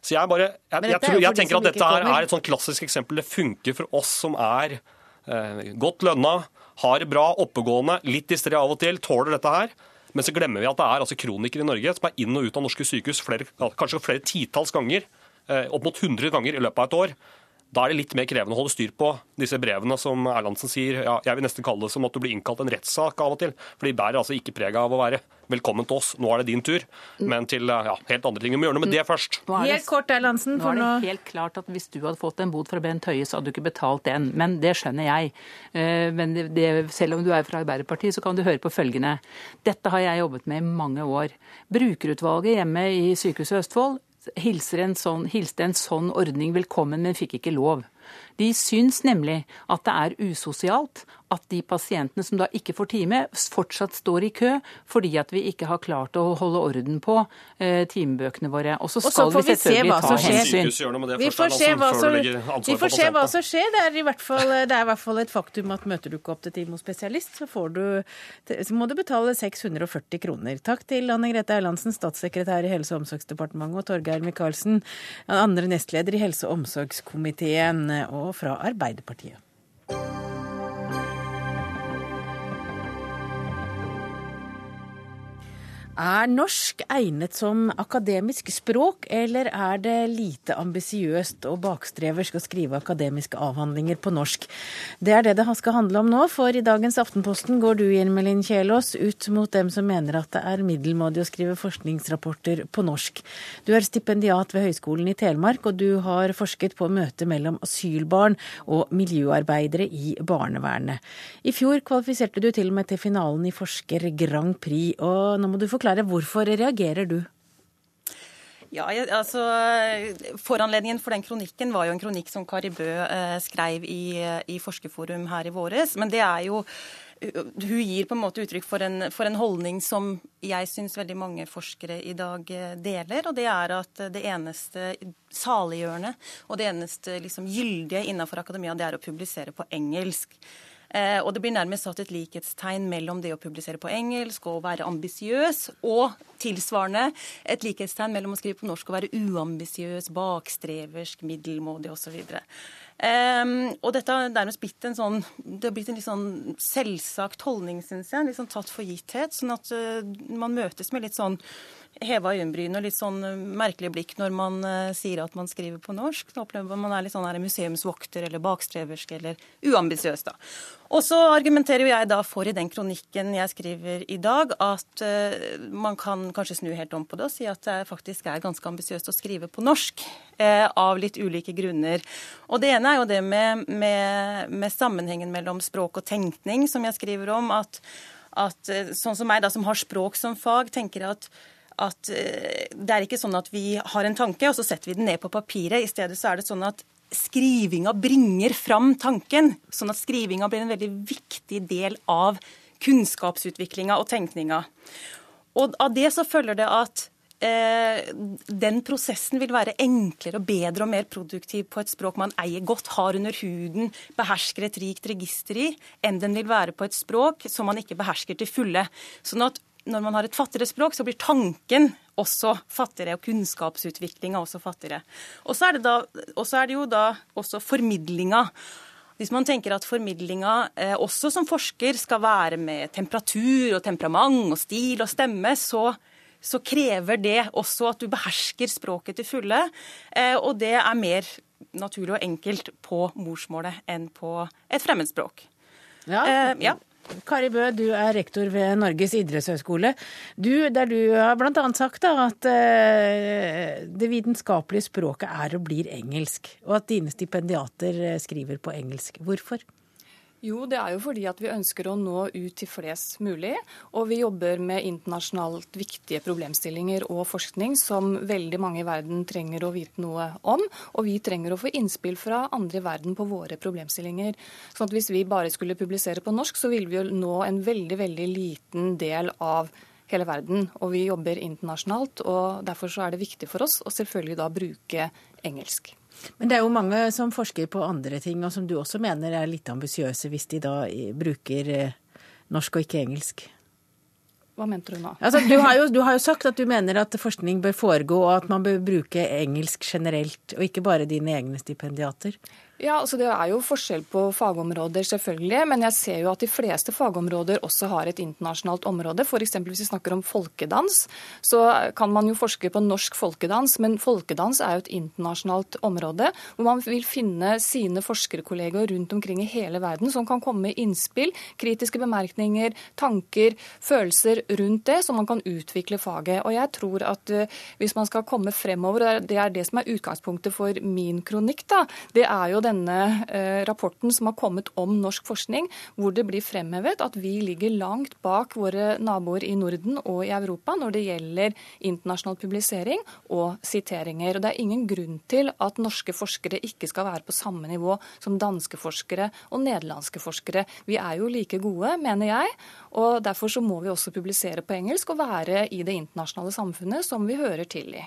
Så jeg, bare, jeg, jeg, tror, jeg tenker at dette her er et sånn klassisk eksempel. Det funker for oss som er eh, godt lønna, har det bra, oppegående, litt distré av og til, tåler dette her. Men så glemmer vi at det er altså kronikere i Norge som er inn og ut av norske sykehus flere, kanskje flere titalls ganger, eh, opp mot 100 ganger i løpet av et år. Da er det litt mer krevende å holde styr på disse brevene som Erlandsen sier. Ja, jeg vil nesten kalle det som at du blir innkalt en rettssak av og til. For de bærer altså ikke preg av å være 'velkommen til oss, nå er det din tur', men til ja, helt andre ting. Vi må gjøre noe med det først. Helt kort, Erlandsen. Nå er det helt klart at hvis du hadde fått en bot fra Bent Høie, så hadde du ikke betalt den. Men det skjønner jeg. Eh, men det, det, selv om du er fra Arbeiderpartiet, så kan du høre på følgende. Dette har jeg jobbet med i mange år. Brukerutvalget hjemme i Sykehuset Østfold hilste en, sånn, hilste en sånn ordning velkommen, men fikk ikke lov. De syns nemlig at det er usosialt at de pasientene som da ikke får time, fortsatt står i kø fordi at vi ikke har klart å holde orden på eh, timebøkene våre. Og så skal vi selvfølgelig ta hensyn. Vi får se hva som, vi får se hva som skjer. Det er, i hvert fall, det er i hvert fall et faktum at møter du ikke opp til time hos spesialist, så, du, så må du betale 640 kroner. Takk til Anne Grete Erlandsen, statssekretær i Helse- og omsorgsdepartementet, og Torgeir Micaelsen, andre nestleder i helse- og omsorgskomiteen, og fra Arbeiderpartiet. Er norsk egnet som akademisk språk, eller er det lite ambisiøst og bakstreversk å skrive akademiske avhandlinger på norsk? Det er det det skal handle om nå, for i dagens Aftenposten går du, Irmelin Kjelås, ut mot dem som mener at det er middelmådig å skrive forskningsrapporter på norsk. Du er stipendiat ved Høgskolen i Telemark, og du har forsket på møtet mellom asylbarn og miljøarbeidere i barnevernet. I fjor kvalifiserte du til og med til finalen i Forsker Grand Prix, og nå må du forklare hvorfor reagerer du? Ja, altså Foranledningen for den kronikken var jo en kronikk som Kari Bø eh, skrev i, i Forskerforum her i våres. Men det er jo hun gir på en måte uttrykk for en, for en holdning som jeg syns veldig mange forskere i dag eh, deler. Og det er at det eneste saliggjørende og det eneste liksom, gyldige innenfor akademia, det er å publisere på engelsk. Eh, og det blir nærmest satt et likhetstegn mellom det å publisere på engelsk og være ambisiøs, og tilsvarende et likhetstegn mellom å skrive på norsk og være uambisiøs, bakstreversk, middelmådig osv. Um, og dette har nærmest blitt en sånn det har blitt en litt sånn selvsagt holdning, syns jeg. Litt sånn tatt for gitthet. Sånn at uh, man møtes med litt sånn heva øyenbryn og litt sånn eh, merkelig blikk når man uh, sier at man skriver på norsk. Da opplever man er litt sånn her museumsvokter eller bakstreversk eller uambisiøs, da. Og så argumenterer jeg da for i den kronikken jeg skriver i dag, at uh, man kan kanskje snu helt om på det og si at det faktisk er ganske ambisiøst å skrive på norsk. Av litt ulike grunner. Og det ene er jo det med, med, med sammenhengen mellom språk og tenkning, som jeg skriver om. at at sånn som meg, da, som har språk som fag, tenker at at eh, det er ikke sånn at vi har en tanke, og så setter vi den ned på papiret. I stedet så er det sånn at skrivinga bringer fram tanken. Sånn at skrivinga blir en veldig viktig del av kunnskapsutviklinga og tenkninga. Og av det så følger det at eh, den prosessen vil være enklere og bedre og mer produktiv på et språk man eier godt, har under huden, behersker et rikt register i, enn den vil være på et språk som man ikke behersker til fulle. Sånn at når man har et fattigere språk, så blir tanken også fattigere, og kunnskapsutviklinga også fattigere. Og så er, er, det jo da også formidlinga. Hvis man tenker at formidlinga eh, også som forsker skal være med temperatur og temperament og stil og stemme, så, så krever det også at du behersker språket til fulle. Eh, og det er mer naturlig og enkelt på morsmålet enn på et fremmedspråk. Ja, eh, ja. Kari Bø, du er rektor ved Norges idrettshøgskole. Du, der du har bl.a. sagt da, at uh, det vitenskapelige språket er og blir engelsk, og at dine stipendiater eh, skriver på engelsk. Hvorfor? Jo, det er jo fordi at vi ønsker å nå ut til flest mulig. Og vi jobber med internasjonalt viktige problemstillinger og forskning som veldig mange i verden trenger å vite noe om. Og vi trenger å få innspill fra andre i verden på våre problemstillinger. Sånn at hvis vi bare skulle publisere på norsk, så ville vi jo nå en veldig, veldig liten del av hele verden. Og vi jobber internasjonalt, og derfor så er det viktig for oss å selvfølgelig da bruke engelsk. Men det er jo mange som forsker på andre ting, og som du også mener er litt ambisiøse hvis de da bruker eh, norsk og ikke engelsk. Hva mente du nå? Altså, du, har jo, du, har jo, sagt at du mener at forskning bør foregå, og at man bør bruke engelsk generelt, og ikke bare dine egne stipendiater. Ja, altså Det er jo forskjell på fagområder, selvfølgelig. Men jeg ser jo at de fleste fagområder også har et internasjonalt område. F.eks. hvis vi snakker om folkedans, så kan man jo forske på norsk folkedans. Men folkedans er jo et internasjonalt område hvor man vil finne sine forskerkollegaer rundt omkring i hele verden som kan komme med innspill, kritiske bemerkninger, tanker, følelser rundt det, så man kan utvikle faget. Og jeg tror at uh, hvis man skal komme fremover, og det er det som er utgangspunktet for min kronikk, da, det er jo den denne eh, rapporten som har kommet om norsk forskning, hvor det blir fremhevet at vi ligger langt bak våre naboer i Norden og i Europa når det gjelder internasjonal publisering og siteringer. Og Det er ingen grunn til at norske forskere ikke skal være på samme nivå som danske forskere og nederlandske forskere. Vi er jo like gode, mener jeg, og derfor så må vi også publisere på engelsk og være i det internasjonale samfunnet som vi hører til i.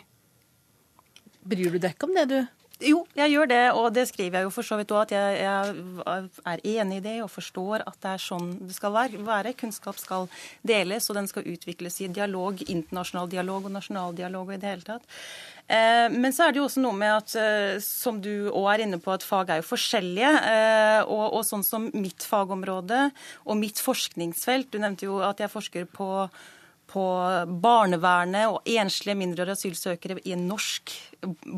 Bryr du deg ikke om det, du? Jo, jeg gjør det, og det skriver jeg jo for så vidt òg, at jeg, jeg, er enig i det og forstår at det er sånn det skal være. Kunnskap skal deles, og den skal utvikles i dialog, internasjonal dialog og nasjonal dialog og i det hele tatt. Eh, men så er det jo også noe med at, eh, som du òg er inne på, at fag er jo forskjellige. Eh, og, og sånn som mitt fagområde og mitt forskningsfelt Du nevnte jo at jeg forsker på på barnevernet og enslige mindreårige asylsøkere i en norsk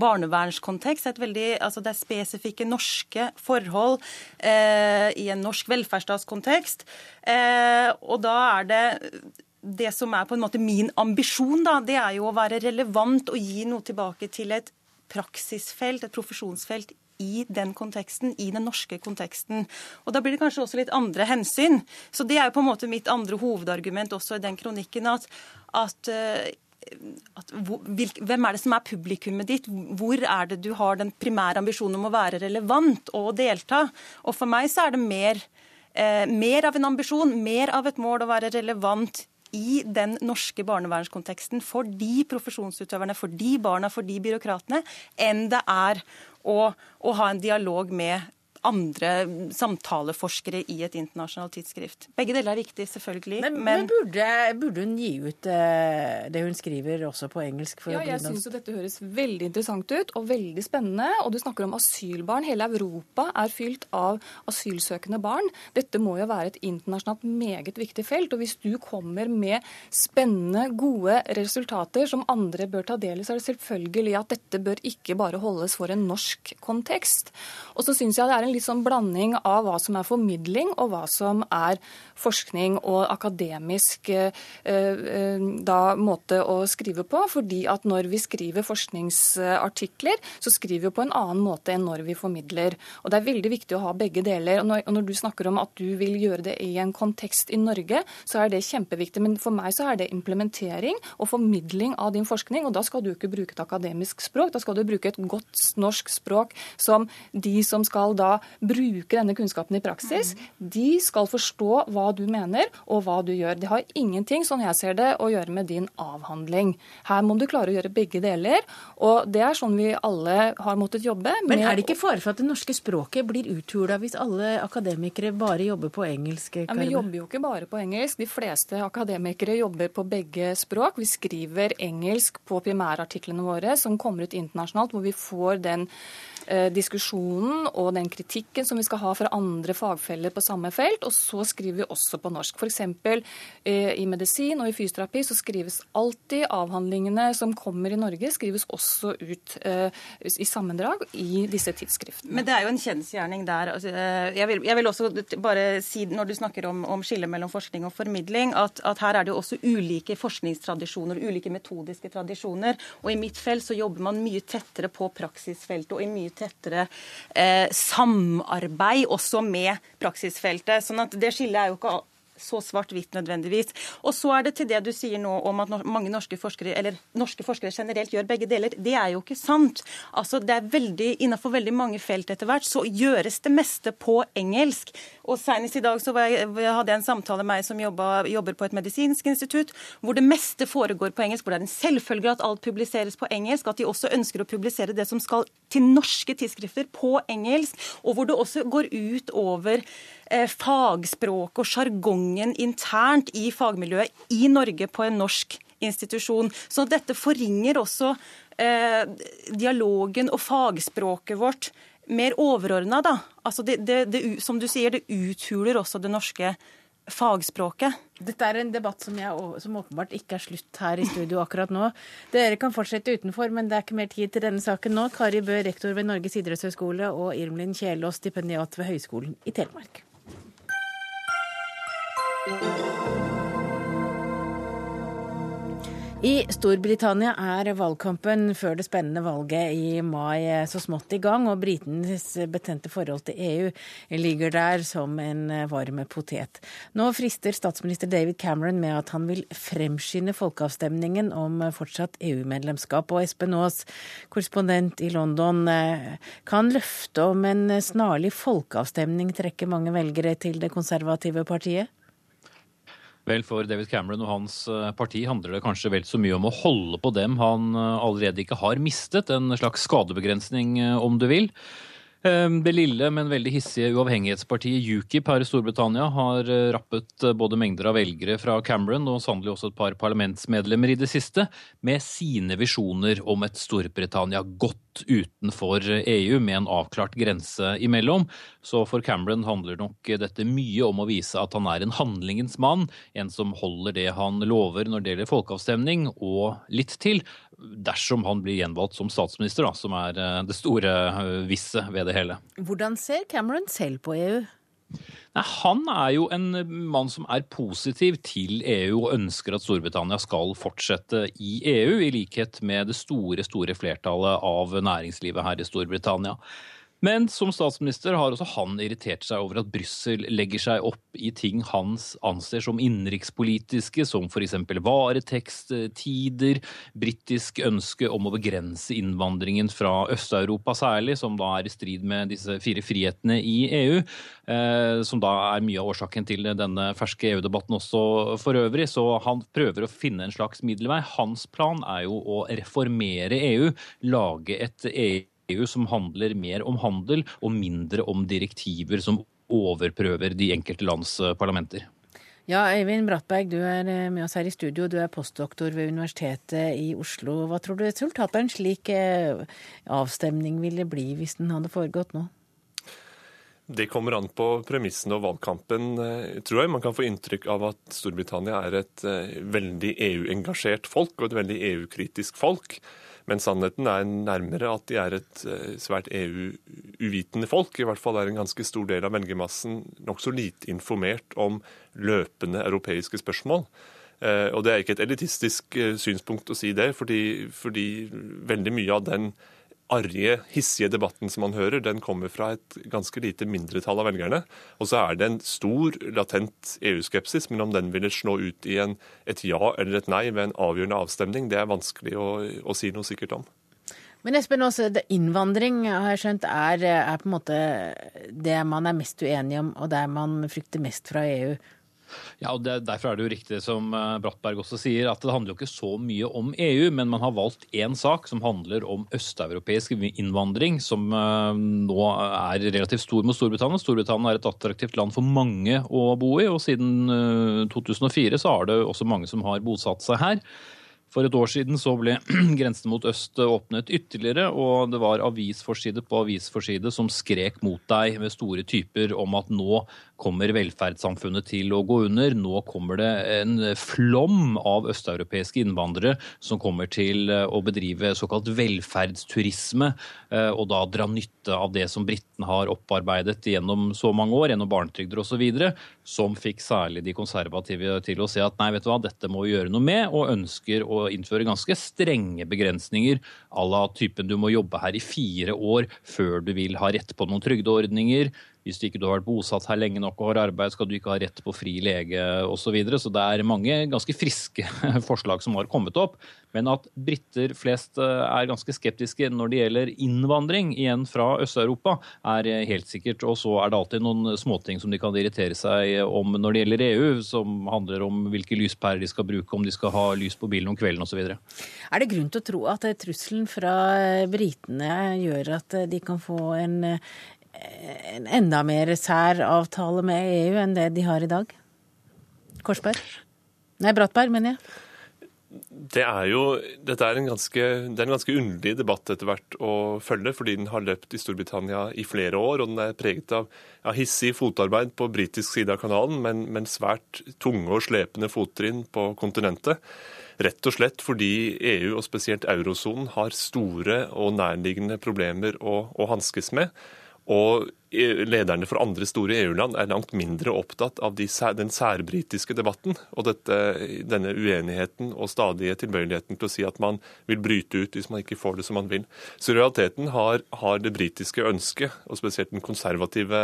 barnevernskontekst. Veldig, altså det er spesifikke norske forhold eh, i en norsk velferdsstatskontekst. Eh, og da er det det som er på en måte min ambisjon, da, det er jo å være relevant og gi noe tilbake til et praksisfelt, et profesjonsfelt i den konteksten, i den norske konteksten. Og Da blir det kanskje også litt andre hensyn. Så Det er jo på en måte mitt andre hovedargument også i den kronikken. at, at eh, at, hvem er det som er publikummet ditt? Hvor er det du har den primære ambisjonen om å være relevant og delta? Og For meg så er det mer, eh, mer av en ambisjon, mer av et mål å være relevant i den norske barnevernskonteksten for de profesjonsutøverne, for de barna, for de byråkratene, enn det er å, å ha en dialog med andre samtaleforskere i et internasjonalt tidsskrift. Begge deler er viktig, selvfølgelig. Men, men... men burde, burde, hun gi ut uh, det hun skriver også på engelsk? ja, jeg syns dette høres veldig interessant ut og veldig spennende. Og du snakker om asylbarn. Hele Europa er fylt av asylsøkende barn. Dette må jo være et internasjonalt meget viktig felt. Og hvis du kommer med spennende, gode resultater som andre bør ta del i, så er det selvfølgelig at dette bør ikke bare holdes for en norsk kontekst. Og så syns jeg det er en sånn blanding av hva som er formidling, og hva som er forskning og akademisk eh, eh, da, måte å skrive på. fordi at når vi skriver forskningsartikler, så skriver vi på en annen måte enn når vi formidler. Og Det er veldig viktig å ha begge deler. Og når, og når du snakker om at du vil gjøre det i en kontekst i Norge, så er det kjempeviktig. Men for meg så er det implementering og formidling av din forskning. Og da skal du ikke bruke et akademisk språk, da skal du bruke et godt norsk språk som de som skal da bruke denne kunnskapen i praksis, de skal forstå hva du mener og hva du gjør. Det har ingenting, sånn jeg ser det, å gjøre med din avhandling. Her må du klare å gjøre begge deler, og det er sånn vi alle har måttet jobbe. Men er det ikke fare for at det norske språket blir uthula hvis alle akademikere bare jobber på engelsk? Ja, vi jobber jo ikke bare på engelsk. De fleste akademikere jobber på begge språk. Vi skriver engelsk på primærartiklene våre, som kommer ut internasjonalt, hvor vi får den diskusjonen og den kritikken som vi skal ha fra andre fagfeller på samme felt. Og så skriver vi også på norsk. F.eks. Eh, i medisin og i fysioterapi så skrives alltid avhandlingene som kommer i Norge, skrives også ut eh, i sammendrag i disse tidsskriftene. Men det er jo en kjensgjerning der. Altså, jeg, vil, jeg, vil, også bare si, når du snakker om, om skillet mellom forskning og formidling, at, at, her er det jo også ulike forskningstradisjoner, ulike metodiske tradisjoner. Og i mitt felt så jobber man mye tettere på praksisfeltet og i mye tettere eh, samarbeid også med praksisfeltet. sånn at det skillet er jo ikke så svart-hvitt nødvendigvis. Og så er det til det du sier nå om at mange norske forskere eller norske forskere generelt gjør begge deler. Det er jo ikke sant. Altså, det er veldig, Innenfor veldig mange felt etter hvert så gjøres det meste på engelsk. Og Senest i dag så jeg, hadde jeg en samtale med meg som jobba, jobber på et medisinsk institutt, hvor det meste foregår på engelsk, hvor det er en selvfølge at alt publiseres på engelsk, at de også ønsker å publisere det som skal til norske tidsskrifter på engelsk, og hvor det også går ut over eh, fagspråk og sjargong gjengen internt i fagmiljøet i Norge på en norsk institusjon. Så dette forringer også eh, dialogen og fagspråket vårt mer overordna, da. Altså det, det, det, som du sier, det uthuler også det norske fagspråket. Dette er en debatt som, jeg, som, åpenbart ikke er slutt her i studio akkurat nå. Dere kan fortsette utenfor, men det er ikke mer tid til denne saken nå. Kari Bø, rektor ved Norges idrettshøgskole, og Irmlin Kjelås, stipendiat ved Høgskolen i Telemark. I Storbritannia er valgkampen før det spennende valget i mai så smått i gang, og britenes betente forhold til EU ligger der som en varm potet. Nå frister statsminister David Cameron med at han vil fremskynde folkeavstemningen om fortsatt EU-medlemskap. Og Espen Aas, korrespondent i London, kan løftet om en snarlig folkeavstemning trekke mange velgere til det konservative partiet? Vel, for David Cameron og hans eh, parti handler det kanskje vel så mye om å holde på dem han eh, allerede ikke har mistet, en slags skadebegrensning, eh, om du vil. Ehm, det lille, men veldig hissige uavhengighetspartiet UKIP her i Storbritannia har eh, rappet eh, både mengder av velgere fra Cameron og sannelig også et par parlamentsmedlemmer i det siste, med sine visjoner om et Storbritannia godt utenfor EU, med en avklart grense imellom. Så for Cameron handler nok dette mye om å vise at han er en handlingens mann, en som holder det han lover når det gjelder folkeavstemning, og litt til dersom han blir gjenvalgt som statsminister, da, som er eh, det store visse visset ved det hele. Hvordan ser Cameron selv på EU? Nei, han er jo en mann som er positiv til EU og ønsker at Storbritannia skal fortsette i EU, i likhet med det store, store flertallet av næringslivet her i Storbritannia. Men som statsminister har også han irritert seg over at Brussel legger seg opp i ting hans anser som innenrikspolitiske, som f.eks. vareteksttider, britisk ønske om å begrense innvandringen fra Øst-Europa særlig, som da er i strid med disse fire frihetene i EU, eh, som da er mye av årsaken til denne ferske EU-debatten også for øvrig. Så han prøver å finne en slags middelvei. Hans plan er jo å reformere EU, lage et EU EU som handler mer om handel og mindre om direktiver som overprøver de enkelte lands eh, parlamenter. Ja, Eivind Brattberg, du er eh, med oss her i studio. Du er postdoktor ved Universitetet i Oslo. Hva tror du resultatet av en slik eh, avstemning ville bli hvis den hadde foregått nå? Det kommer an på premissene og valgkampen, tror jeg. Man kan få inntrykk av at Storbritannia er et veldig EU-engasjert folk og et veldig EU-kritisk folk. Men sannheten er nærmere at de er et eh, svært EU-uvitende folk. I hvert fall er en ganske stor del av velgermassen nokså lite informert om løpende europeiske spørsmål. Eh, og det er ikke et elitistisk eh, synspunkt å si det, fordi, fordi veldig mye av den arige, hissige debatten som man hører, den kommer fra et ganske lite mindretall av velgerne. Og så er det en stor, latent EU-skepsis, men om den ville slå ut i en, et ja eller et nei ved en avgjørende avstemning, det er vanskelig å, å si noe sikkert om. Men Espen, også, innvandring har jeg skjønt er, er, på en måte det man er mest uenig om, og det man frykter mest fra EU. Ja, og det, Derfor er det jo riktig som eh, Brattberg også sier, at det handler jo ikke så mye om EU, men man har valgt én sak som handler om østeuropeisk innvandring, som eh, nå er relativt stor mot Storbritannia. Storbritannia er et attraktivt land for mange å bo i, og siden 2004 eh, så er det også mange som har bosatt seg her. For et år siden så ble grensen mot øst åpnet ytterligere, og det var avisforside på avisforside som skrek mot deg med store typer om at nå kommer velferdssamfunnet til å gå under. Nå kommer det en flom av østeuropeiske innvandrere som kommer til eh, å bedrive såkalt velferdsturisme, eh, og da dra nytte av det som britene har opparbeidet gjennom så mange år, gjennom barnetrygder osv., som fikk særlig de konservative til å se at nei, vet du hva, dette må vi gjøre noe med, og ønsker å innføre ganske strenge begrensninger à la typen du må jobbe her i fire år før du vil ha rett på noen trygdeordninger. Hvis du ikke har vært bosatt her lenge nok og har arbeid, skal du ikke ha rett på fri lege osv. Så, videre. så det er mange ganske friske forslag som har kommet opp. Men at briter flest eh, er ganske skeptiske når det gjelder innvandring igjen fra Øst-Europa, er helt sikkert. Og så er det alltid noen småting som de kan irritere seg om når det gjelder EU, som handler om hvilke lyspærer de skal bruke, om de skal ha lys på bilen om kvelden osv. Er det grunn til å tro at trusselen fra britene gjør at de kan få en en enda mer sær avtale med EU enn det de har i dag? Korsberg? Nei, Brattberg, mener jeg. Det er jo, dette er en ganske, det ganske underlig debatt etter hvert å følge, fordi den har løpt i Storbritannia i flere år, og den er preget av ja, hissig fotarbeid på britisk side av kanalen, men, men svært tunge og slepende fottrinn på kontinentet. Rett og slett fordi EU, og spesielt eurosonen, har store og nærliggende problemer å, å hanskes med. Og lederne for andre store EU-land er langt mindre opptatt av de, den særbritiske debatten og dette, denne uenigheten og stadige tilbøyeligheten til å si at man vil bryte ut hvis man ikke får det som man vil. Så i realiteten har, har det britiske ønsket, og spesielt konservative,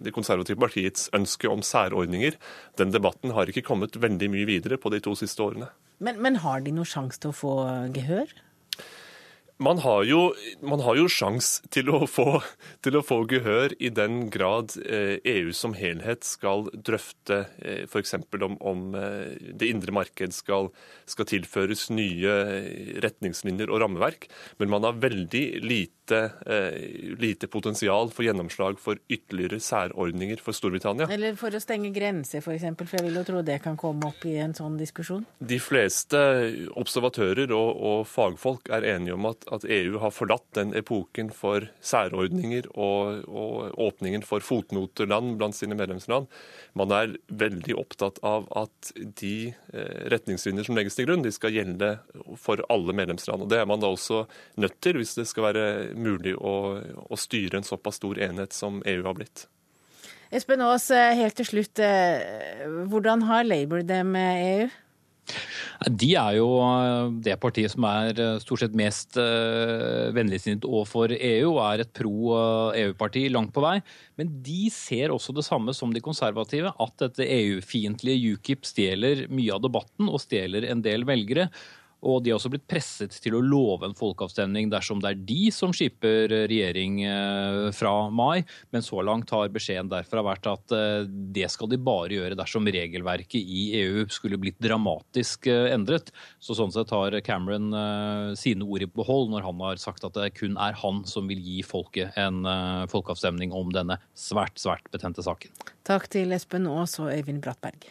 det konservative partiets ønske om særordninger, den debatten har ikke kommet veldig mye videre på de to siste årene. Men, men har de noen sjanse til å få gehør? Man har jo, man har jo sjans til å, få, til å få gehør i den grad eh, EU som helhet skal drøfte eh, f.eks. Om, om eh, det indre marked skal, skal tilføres nye retningslinjer og rammeverk. Men man har veldig lite lite, lite, potensial for gjennomslag for ytterligere særordninger for Storbritannia. Eller for å stenge grenser, f.eks., for, eksempel, for jeg vil jo tro det kan komme opp i en sånn diskusjon? De fleste observatører og, og fagfolk er enige om at, at, EU har forlatt den epoken for særordninger og, og åpningen for fotnoterland blant sine medlemsland. Man er veldig opptatt av at de eh, retningslinjer som legges til grunn, de skal gjelde for alle medlemsland. Og Det er man da også nødt til hvis det skal være mulig å, å styre en såpass stor enhet som EU har blitt. Espen Aas, eh, helt til slutt. Eh, hvordan har Labour det med EU? De er jo eh, det partiet som er stort sett mest vennligsinnet overfor EU, og er et pro EU-parti langt på vei. Men de ser også det samme som de konservative, at dette EU-fiendtlige UKIP stjeler mye av debatten og stjeler en del velgere. Og de har også blitt presset til å love en folkeavstemning dersom det er de som skipper regjering eh, fra mai. Men så langt har beskjeden derfra vært at eh, det skal de bare gjøre dersom regelverket i EU skulle blitt dramatisk eh, endret. Så sånn sett har Cameron sine ord i behold når han har sagt at det kun er han som vil gi folket en folkeavstemning om denne svært, svært betente saken. Takk til Espen Aas og Øyvind Brattberg.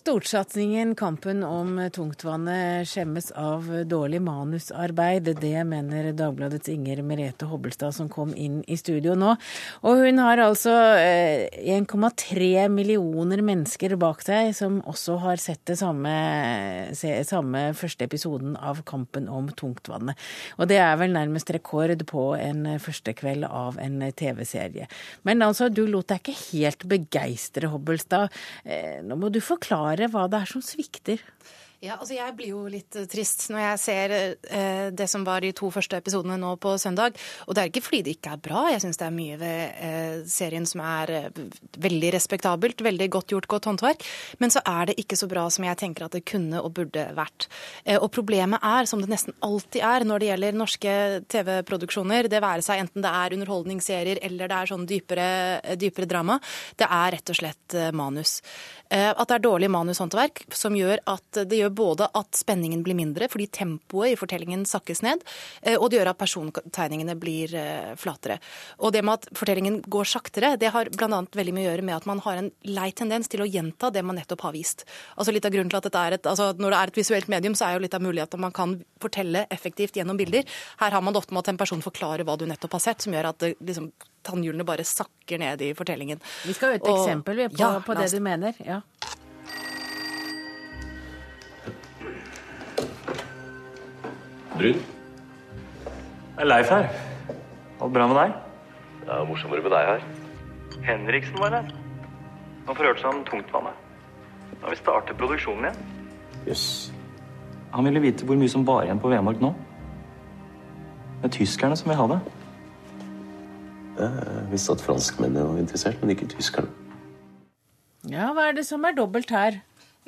Stortsatsingen Kampen om tungtvannet skjemmes av dårlig manusarbeid. Det mener Dagbladets Inger Merete Hobbelstad, som kom inn i studio nå. Og hun har altså 1,3 eh, millioner mennesker bak seg som også har sett det samme, samme første episoden av Kampen om tungtvannet. Og det er vel nærmest rekord på en første kveld av en TV-serie. Men altså, du lot deg ikke helt begeistre, Hobbelstad. Eh, nå må du forklare forklare hva det er som svikter? Ja, altså Jeg blir jo litt eh, trist når jeg ser eh, det som var de to første episodene nå på søndag. Og det er ikke fordi det ikke er bra. Jeg syns det er mye ved eh, serien som er eh, veldig respektabelt. Veldig godt gjort, godt håndverk. Men så er det ikke så bra som jeg tenker at det kunne og burde vært. Eh, og problemet er, som det nesten alltid er når det gjelder norske TV-produksjoner, det være seg enten det er underholdningsserier eller det er sånn dypere, dypere drama, det er rett og slett manus. Eh, at det er dårlig manushåndverk som gjør at det gjør både at spenningen blir mindre fordi tempoet i fortellingen sakkes ned, eh, og det gjør at persontegningene blir eh, flatere. Og det med at fortellingen går saktere, det har bl.a. veldig mye å gjøre med at man har en lei tendens til å gjenta det man nettopp har vist. Altså litt av grunnen til at dette er et, altså Når det er et visuelt medium, så er jo litt av muligheten at man kan fortelle effektivt gjennom bilder. Her har man det ofte med at en person forklarer hva du nettopp har sett, som gjør at det liksom tannhjulene bare sakker ned i fortellingen. Vi skal ha et og, eksempel på, ja, på det du mener. Ja. Brun. Det er Leif her. Alt bra med deg? Det er morsommere med deg her. Henriksen var her. Han forhørte seg om tungtvannet. Da vi starter produksjonen igjen. Jøss. Yes. Han ville vite hvor mye som var igjen på Vemork nå. Det er tyskerne som vil ha det. Jeg visste at franskmennene var interessert, men ikke tyskerne. Ja, hva er det som er dobbelt her?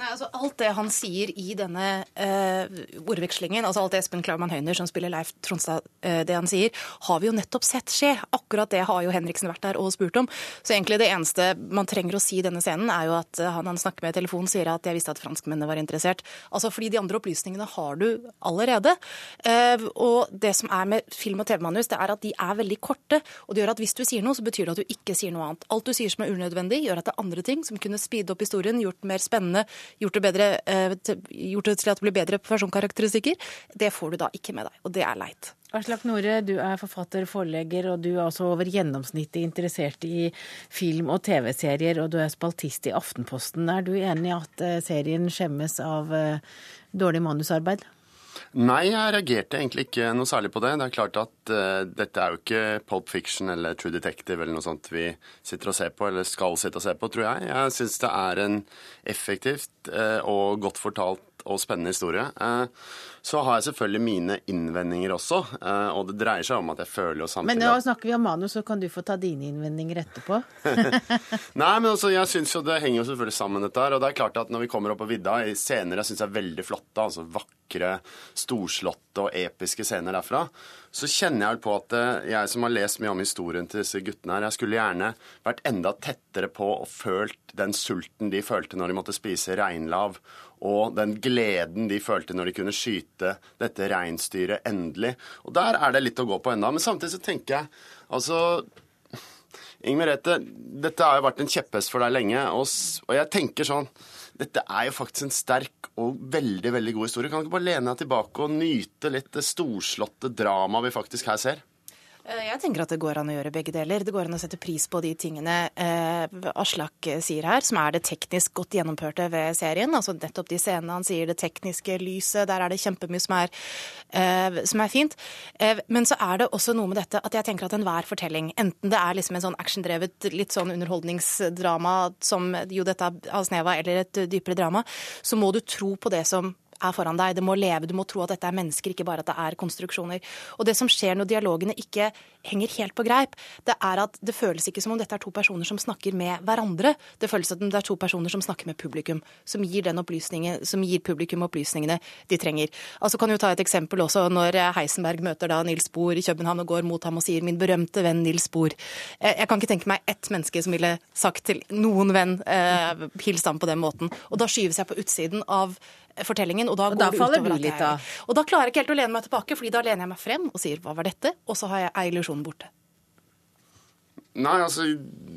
Nei, altså Alt det han sier i denne uh, ordvekslingen, altså alt det Espen Klaumann Høyner som spiller Leif Tronstad, uh, det han sier, har vi jo nettopp sett skje. Akkurat det har jo Henriksen vært der og spurt om. Så egentlig det eneste man trenger å si i denne scenen, er jo at han han snakker med i telefonen, sier at jeg visste at franskmennene var interessert. Altså fordi de andre opplysningene har du allerede. Uh, og det som er med film- og TV-manus, det er at de er veldig korte. Og det gjør at hvis du sier noe, så betyr det at du ikke sier noe annet. Alt du sier som er unødvendig, gjør at det er andre ting som kunne speede opp historien, gjort mer spennende gjort det, bedre, eh, gjort det til at det blir bedre personkarakteristikker, det får du da ikke med deg. Og det er leit. Aslak Nore, du er forfatter, forlegger, og du er også over gjennomsnittet interessert i film- og TV-serier, og du er spaltist i Aftenposten. Er du enig i at eh, serien skjemmes av eh, dårlig manusarbeid? Nei, jeg reagerte egentlig ikke noe særlig på det. Det er klart at uh, dette er jo ikke Pulp Fiction eller True Detective eller noe sånt vi sitter og ser på, eller skal sitte og se på, tror jeg. Jeg syns det er en effektivt uh, og godt fortalt og spennende historie. Uh, så har jeg selvfølgelig mine innvendinger også, og det dreier seg om at jeg føler jo samtidig Men nå snakker vi om manus, så kan du få ta dine innvendinger etterpå. Nei, men altså, jeg synes jo det henger jo selvfølgelig sammen, dette her. Og det er klart at når vi kommer opp på vidda, i scener jeg syns er veldig flotte, altså vakre, storslåtte og episke scener derfra, så kjenner jeg vel på at eh, jeg som har lest mye om historien til disse guttene her, jeg skulle gjerne vært enda tettere på og følt den sulten de følte når de måtte spise reinlav, og den gleden de følte når de kunne skyte dette reinsdyret endelig. Og der er det litt å gå på enda. Men samtidig så tenker jeg altså Inger Merete, dette har jo vært en kjepphest for deg lenge, og, og, jeg tenker sånn Dette er jo faktisk en sterk og veldig veldig god historie. Kan du ikke bare lene deg tilbake og nyte litt det storslåtte dramaet vi faktisk her ser? Eh, jeg tenker at det går an å gjøre begge deler. Det går an å sette pris på de tingene eh, Aslak sier her, som er det teknisk godt gjennomførte ved serien. Altså nettopp de scenene han sier, det tekniske lyset, der er det kjempemye som er, eh, som er fint. Men så er det også noe med dette at jeg tenker at enhver fortelling, enten det er liksom en sånn actiondrevet, litt sånn underholdningsdrama som jo dette har snev av, eller et dypere drama, så må du tro på det som er foran deg. Det må leve, du må tro at dette er mennesker, ikke bare at det er konstruksjoner. Og det som skjer når dialogene ikke henger helt på greip, det er at det føles ikke som om dette er to personer som snakker med hverandre. Det føles som om det er to personer som snakker med publikum, som gir, som gir publikum opplysningene de trenger. Altså kan jo ta et eksempel også når Heisenberg møter da Nils Bohr i København og går mot ham og sier 'min berømte venn Nils Bohr'. Eh, jeg kan ikke tenke meg ett menneske som ville sagt til noen venn eh, hils ham på den måten. Og da skyves jeg på utsiden av fortellingen. Og da, og da faller du litt av. Og da klarer jeg ikke helt å lene meg tilbake, fordi da lener jeg meg frem og sier 'hva var dette?' Og så har jeg illusjonen borte. Nei, altså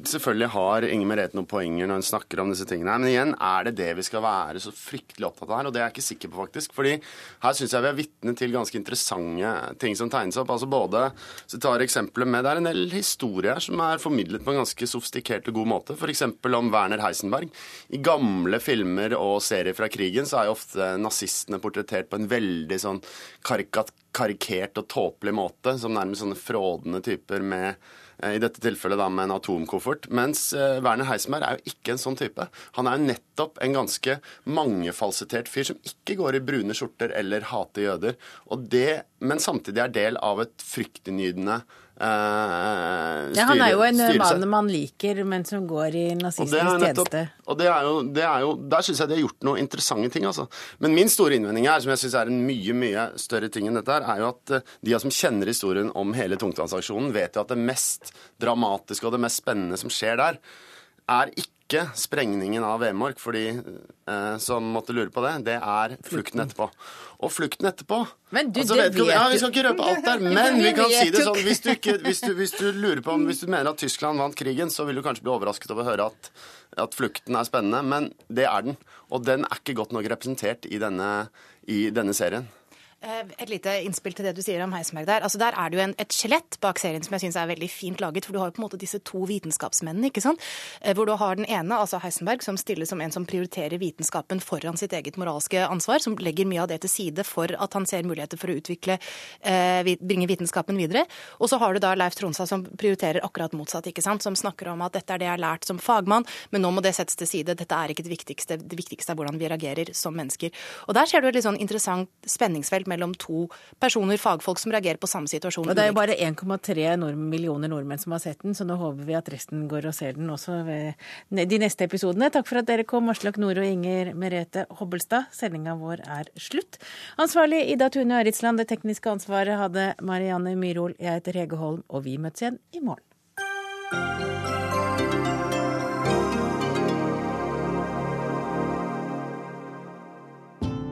selvfølgelig har Inger Merete noen poenger når hun snakker om disse tingene. her, Men igjen, er det det vi skal være så fryktelig opptatt av her? Og det er jeg ikke sikker på, faktisk. fordi her syns jeg vi er vitne til ganske interessante ting som tegnes opp. Altså både, så tar eksempelet med, Det er en del historier som er formidlet på en ganske sofistikert og god måte. F.eks. om Werner Heisenberg. I gamle filmer og serier fra krigen så er jo ofte nazistene portrettert på en veldig sånn karikert og tåpelig måte, som nærmest sånne frådende typer med i dette tilfellet da med en atomkoffert. Mens eh, Werner Heisenberg er jo ikke en sånn type. Han er jo nettopp en ganske mangefalsitert fyr som ikke går i brune skjorter eller hater jøder. Det, men samtidig er del av et fryktinngytende Uh, ja, han er jo en mann man liker, men som går i nazistisk tjeneste. Og det er jo, det er jo, Der syns jeg de har gjort noen interessante ting. altså. Men min store innvending her, som jeg syns er en mye mye større ting enn dette, her, er jo at uh, de som kjenner historien om hele tungtvannsaksjonen, vet jo at det mest dramatiske og det mest spennende som skjer der, er ikke ikke sprengningen av Vemork, for de eh, som måtte lure på det, det er flukten etterpå. Og flukten etterpå Men du, altså, det vet ja, Vi skal ikke røpe alt der, men vi kan si det sånn hvis du, ikke, hvis, du, hvis du, lurer på om, hvis du mener at Tyskland vant krigen, så vil du kanskje bli overrasket over å høre at, at flukten er spennende, men det er den. Og den er ikke godt nok representert i denne, i denne serien. Eh, et lite innspill til det du sier om Heisenberg der. Altså Der er det jo en, et skjelett bak serien som jeg syns er veldig fint laget. For du har jo på en måte disse to vitenskapsmennene, ikke sant. Eh, hvor du har den ene, altså Heisenberg, som stiller som en som prioriterer vitenskapen foran sitt eget moralske ansvar. Som legger mye av det til side for at han ser muligheter for å utvikle, eh, bringe vitenskapen videre. Og så har du da Leif Tronstad som prioriterer akkurat motsatt, ikke sant. Som snakker om at dette er det jeg har lært som fagmann, men nå må det settes til side. Dette er ikke det viktigste. Det viktigste er hvordan vi reagerer som mennesker. Og der ser du et litt sånn interessant spenningsfelt mellom to personer, fagfolk, som reagerer på samme situasjon. Og Det er jo bare 1,3 millioner nordmenn som har sett den, så nå håper vi at resten går og ser den også ved de neste episodene. Takk for at dere kom, Aslak Nore og Inger Merete Hobbelstad. Sendinga vår er slutt. Ansvarlig Ida Tune Aritsland, det tekniske ansvaret hadde Marianne Myrhol. Jeg heter Hege Holm, og vi møtes igjen i morgen.